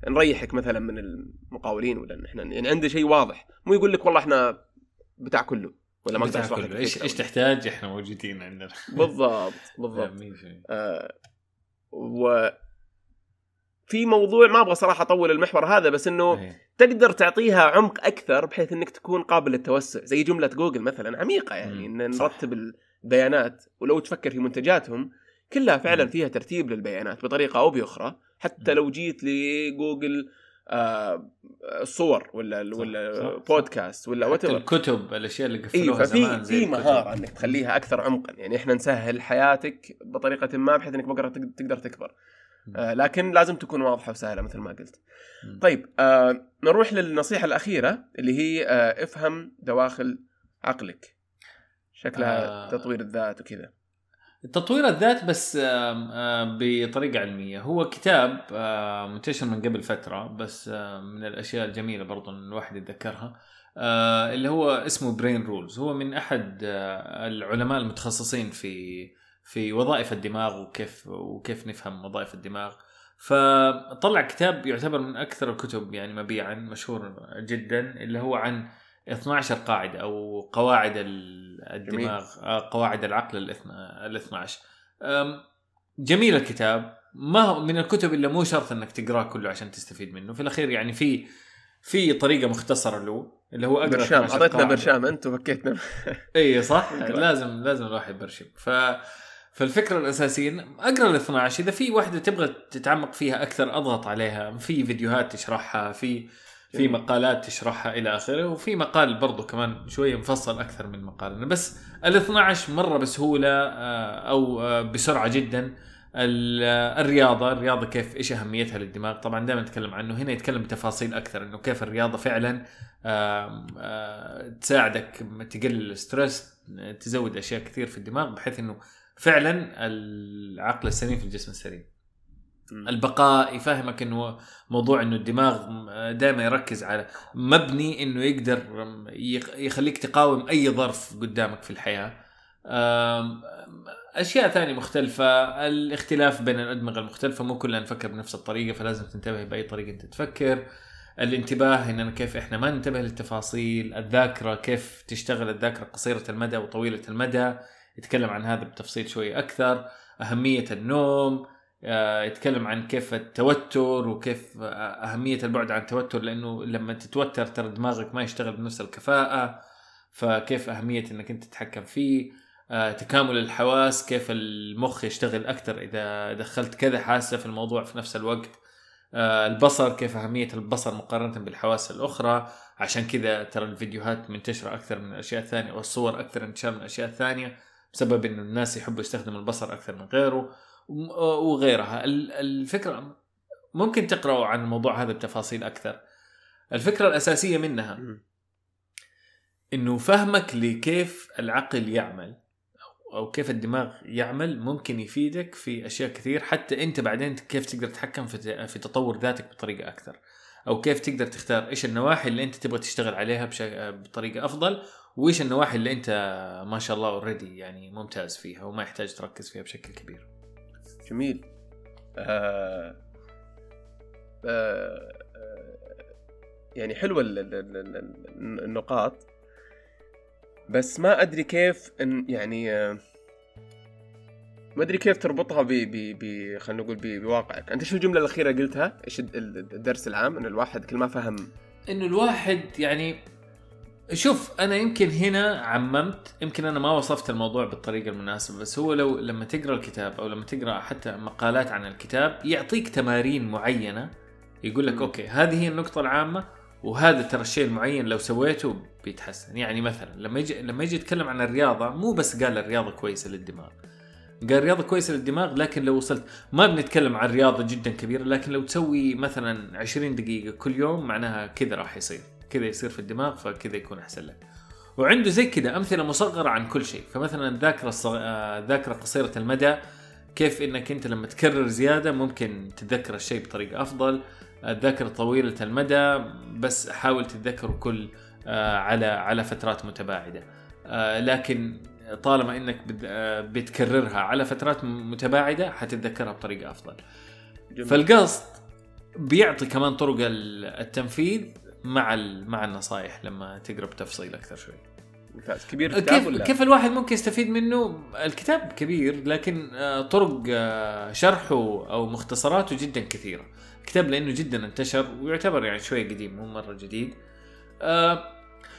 نريحك مثلا من المقاولين ولا إحنا يعني عنده شيء واضح مو يقول لك والله إحنا بتاع كله ولا ما أقدر بتاع اشرح لك كله. إيش. إيش تحتاج إحنا موجودين عندنا بالضبط بالضبط شيء. آه و في موضوع ما أبغى صراحة أطول المحور هذا بس إنه إيه. تقدر تعطيها عمق أكثر بحيث إنك تكون قابل للتوسع زي جملة جوجل مثلا عميقة يعني إن. نرتب البيانات ولو تفكر في منتجاتهم كلها فعلا مم. فيها ترتيب للبيانات بطريقة أو بأخرى حتى مم. لو جيت لجوجل آه الصور ولا صح، ولا صح،. بودكاست ولا وات حتى الكتب الأشياء اللي اي قفلوها ففي زمان زي في. مهارة إنك تخليها أكثر عمقا يعني إحنا نسهل حياتك بطريقة ما بحيث إنك تق- تقدر تكبر لكن لازم تكون واضحة وسهلة مثل ما قلت. طيب آه نروح للنصيحة الأخيرة اللي هي آه افهم دواخل عقلك. شكلها آه. آه تطوير الذات وكذا. تطوير الذات بس بطريقة علمية. هو كتاب منتشر من قبل فترة بس من الأشياء الجميلة برضو إن الواحد يتذكرها. آه، اللي هو اسمه Brain Rules هو من آه، العلماء المتخصصين في في وظائف الدماغ وكيف وكيف نفهم وظائف الدماغ. فطلع كتاب يعتبر من أكثر الكتب يعني مبيعا مشهور جدا اللي هو عن 12 قاعدة أو قواعد ال- الدماغ آه، قواعد العقل ال 12 أم، جميل الكتاب. ما هو من الكتب اللي مو شرط إنك تقرأه كله عشان تستفيد منه. في الأخير يعني في في طريقة مختصرة له اللي هو أقرأ برشام 12 اعطيتنا. برشام أنت وفكيتنا اي صح. لازم لازم الواحد يبرشم ف فالفكرة الأساسية أقرأ ال 12 إذا في واحدة تبغى تتعمق فيها أكثر أضغط عليها. في فيديوهات تشرحها في في. مقالات تشرحها إلى آخره وفي مقال برضو كمان شوية مفصل أكثر من مقال. أنا بس ال 12 مرة بسهولة آه، أو آه، بسرعة جدا. آه، الرياضة الرياضة كيف إيش أهميتها للدماغ؟ طبعا دائما نتكلم عنه. هنا يتكلم بتفاصيل أكثر إنه كيف الرياضة فعلا تساعدك تقلل الستريس تزود أشياء كثير في الدماغ بحيث إنه فعلا العقل السليم في الجسم السليم. البقاء يفهمك إنه موضوع إنه الدماغ دائما يركز على مبني إنه يقدر يخ- يخليك تقاوم أي ظرف قدامك في الحياة. أشياء ثانية مختلفة الاختلاف بين الأدمغة المختلفة مو كلنا نفكر بنفس الطريقة فلازم تنتبه بأي طريقة أنت تفكر. الانتباه اننا كيف إحنا ما ننتبه للتفاصيل الذاكرة كيف تشتغل الذاكرة قصيرة المدى وطويلة المدى. يتكلم عن هذا بتفصيل شوي أكثر. أهمية النوم آه، يتكلم عن كيف التوتر وكيف آه، أهمية البعد عن التوتر لأنه لما تتوتر ترى دماغك ما يشتغل بنفس الكفاءة فكيف أهمية أنك أنت تتحكم فيه آه، تكامل الحواس كيف المخ يشتغل أكثر إذا دخلت كذا حاسة في الموضوع في نفس الوقت البصر كيف أهمية البصر مقارنة بالحواس الأخرى. عشان كذا ترى الفيديوهات منتشرة أكثر من الأشياء الثانية والصور أكثر انتشار من الأشياء الثانية. بسبب أنه الناس يحبوا يستخدموا البصر أكثر من غيره وغيرها ال- الفكرة ممكن تقرأوا عن الموضوع هذا بتفاصيل أكثر. الفكرة الأساسية منها. إنه فهمك لكيف العقل يعمل أو كيف الدماغ يعمل ممكن يفيدك في أشياء كثير حتى أنت بعدين كيف تقدر تتحكم في تطور ذاتك بطريقة أكثر. أو كيف تقدر تختار إيش النواحي اللي أنت تبغى تشتغل عليها بطريقة أفضل وايش النواحي اللي انت ما شاء الله اوريدي يعني ممتاز فيها وما يحتاج تركز فيها بشكل كبير؟ جميل. آه آه آه، يعني حلوة ال- ال- ال- ال- النقاط. بس ما أدري كيف إن يعني آه، ما أدري كيف تربطها ب ب ب خلينا نقول بواقعك. أنت شو الجملة الأخيرة قلتها؟ إيش الد- ال- الدرس العام؟ إن الواحد كل ما فهم. انه الواحد يعني شوف أنا يمكن هنا عممت يمكن أنا ما وصفت الموضوع بالطريقة المناسبة بس هو لو لما تقرأ الكتاب أو لما تقرأ حتى مقالات عن الكتاب يعطيك تمارين معينة يقول لك. أوكي هذه هي النقطة العامة وهذا ترى الشيء المعين لو سويته بيتحسن. يعني مثلا لما يجي لما يجي يتكلم عن الرياضة مو بس قال الرياضة كويسة للدماغ. قال رياضه كويسة للدماغ لكن لو وصلت ما بنتكلم عن رياضة جدا كبيرة لكن لو تسوي مثلا 20 دقيقة كل يوم معناها كذا راح يصير. كذا يصير في الدماغ فكذا يكون أحسن لك وعنده زي كذا أمثلة مصغرة عن كل شيء. فمثلا الذاكرة الصغ... آه، ذاكرة قصيرة المدى كيف إنك أنت لما تكرر زيادة ممكن تتذكر الشيء بطريقة أفضل. الذاكرة طويلة المدى بس حاول تتذكره كل آه، على على فترات متباعدة. آه، لكن طالما إنك آه، بتكررها على فترات متباعدة حتتذكرها بطريقة أفضل. جميل. فالقصد بيعطي كمان طرق التنفيذ مع مع النصائح لما تقرا بتفصيل أكثر شوي. ممتاز. كبير الكتاب كيف ولا؟ كيف الواحد ممكن يستفيد منه؟ الكتاب كبير لكن طرق شرحه أو مختصراته جدا كثيرة. كتاب لأنه جدا انتشر ويعتبر يعني شوية قديم مو مرة جديد. آه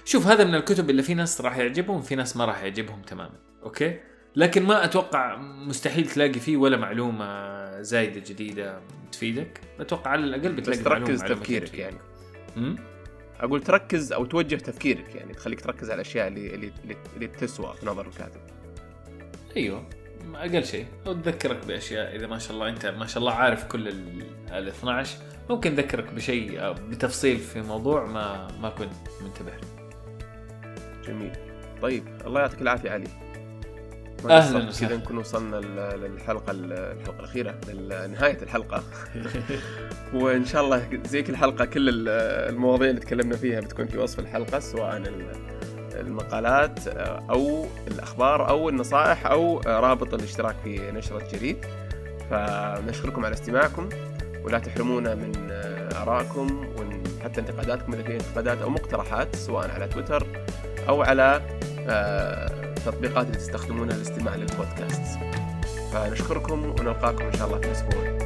شوف هذا من الكتب اللي في ناس راح يعجبهم في ناس ما راح يعجبهم تماما أوكي؟ لكن ما أتوقع مستحيل تلاقي فيه ولا معلومة زايدة جديدة تفيدك. أتوقع على الأقل بتلاقي بس تركز تفكيرك يعني? أقول تركز أو توجه تفكيرك يعني تخليك تركز على الأشياء اللي اللي, اللي تسوى في نظر الكاتب. أيوه أقل شيء. أو تذكرك بأشياء إذا ما شاء الله أنت ما شاء الله عارف كل ال 12 ممكن يذكرك بشيء بتفصيل في موضوع ما ما كنت منتبه جميل. طيب الله يعطيك العافية علي. أهلا وسهلا. كذا نكون وصلنا للحلقة الحلقة الأخيرة لنهايه الحلقة. وإن شاء الله زي كل حلقه كل المواضيع اللي تكلمنا فيها بتكون في وصف الحلقة سواء المقالات أو الأخبار أو النصائح أو رابط الاشتراك في نشرة جريد فنشكركم على استماعكم ولا تحرمونا من ارائكم وحتى انتقاداتكم اذا في انتقادات أو مقترحات سواء على تويتر أو على التطبيقات اللي تستخدمونها للاستماع للبودكاست. فنشكركم ونلقاكم إن شاء الله في القادم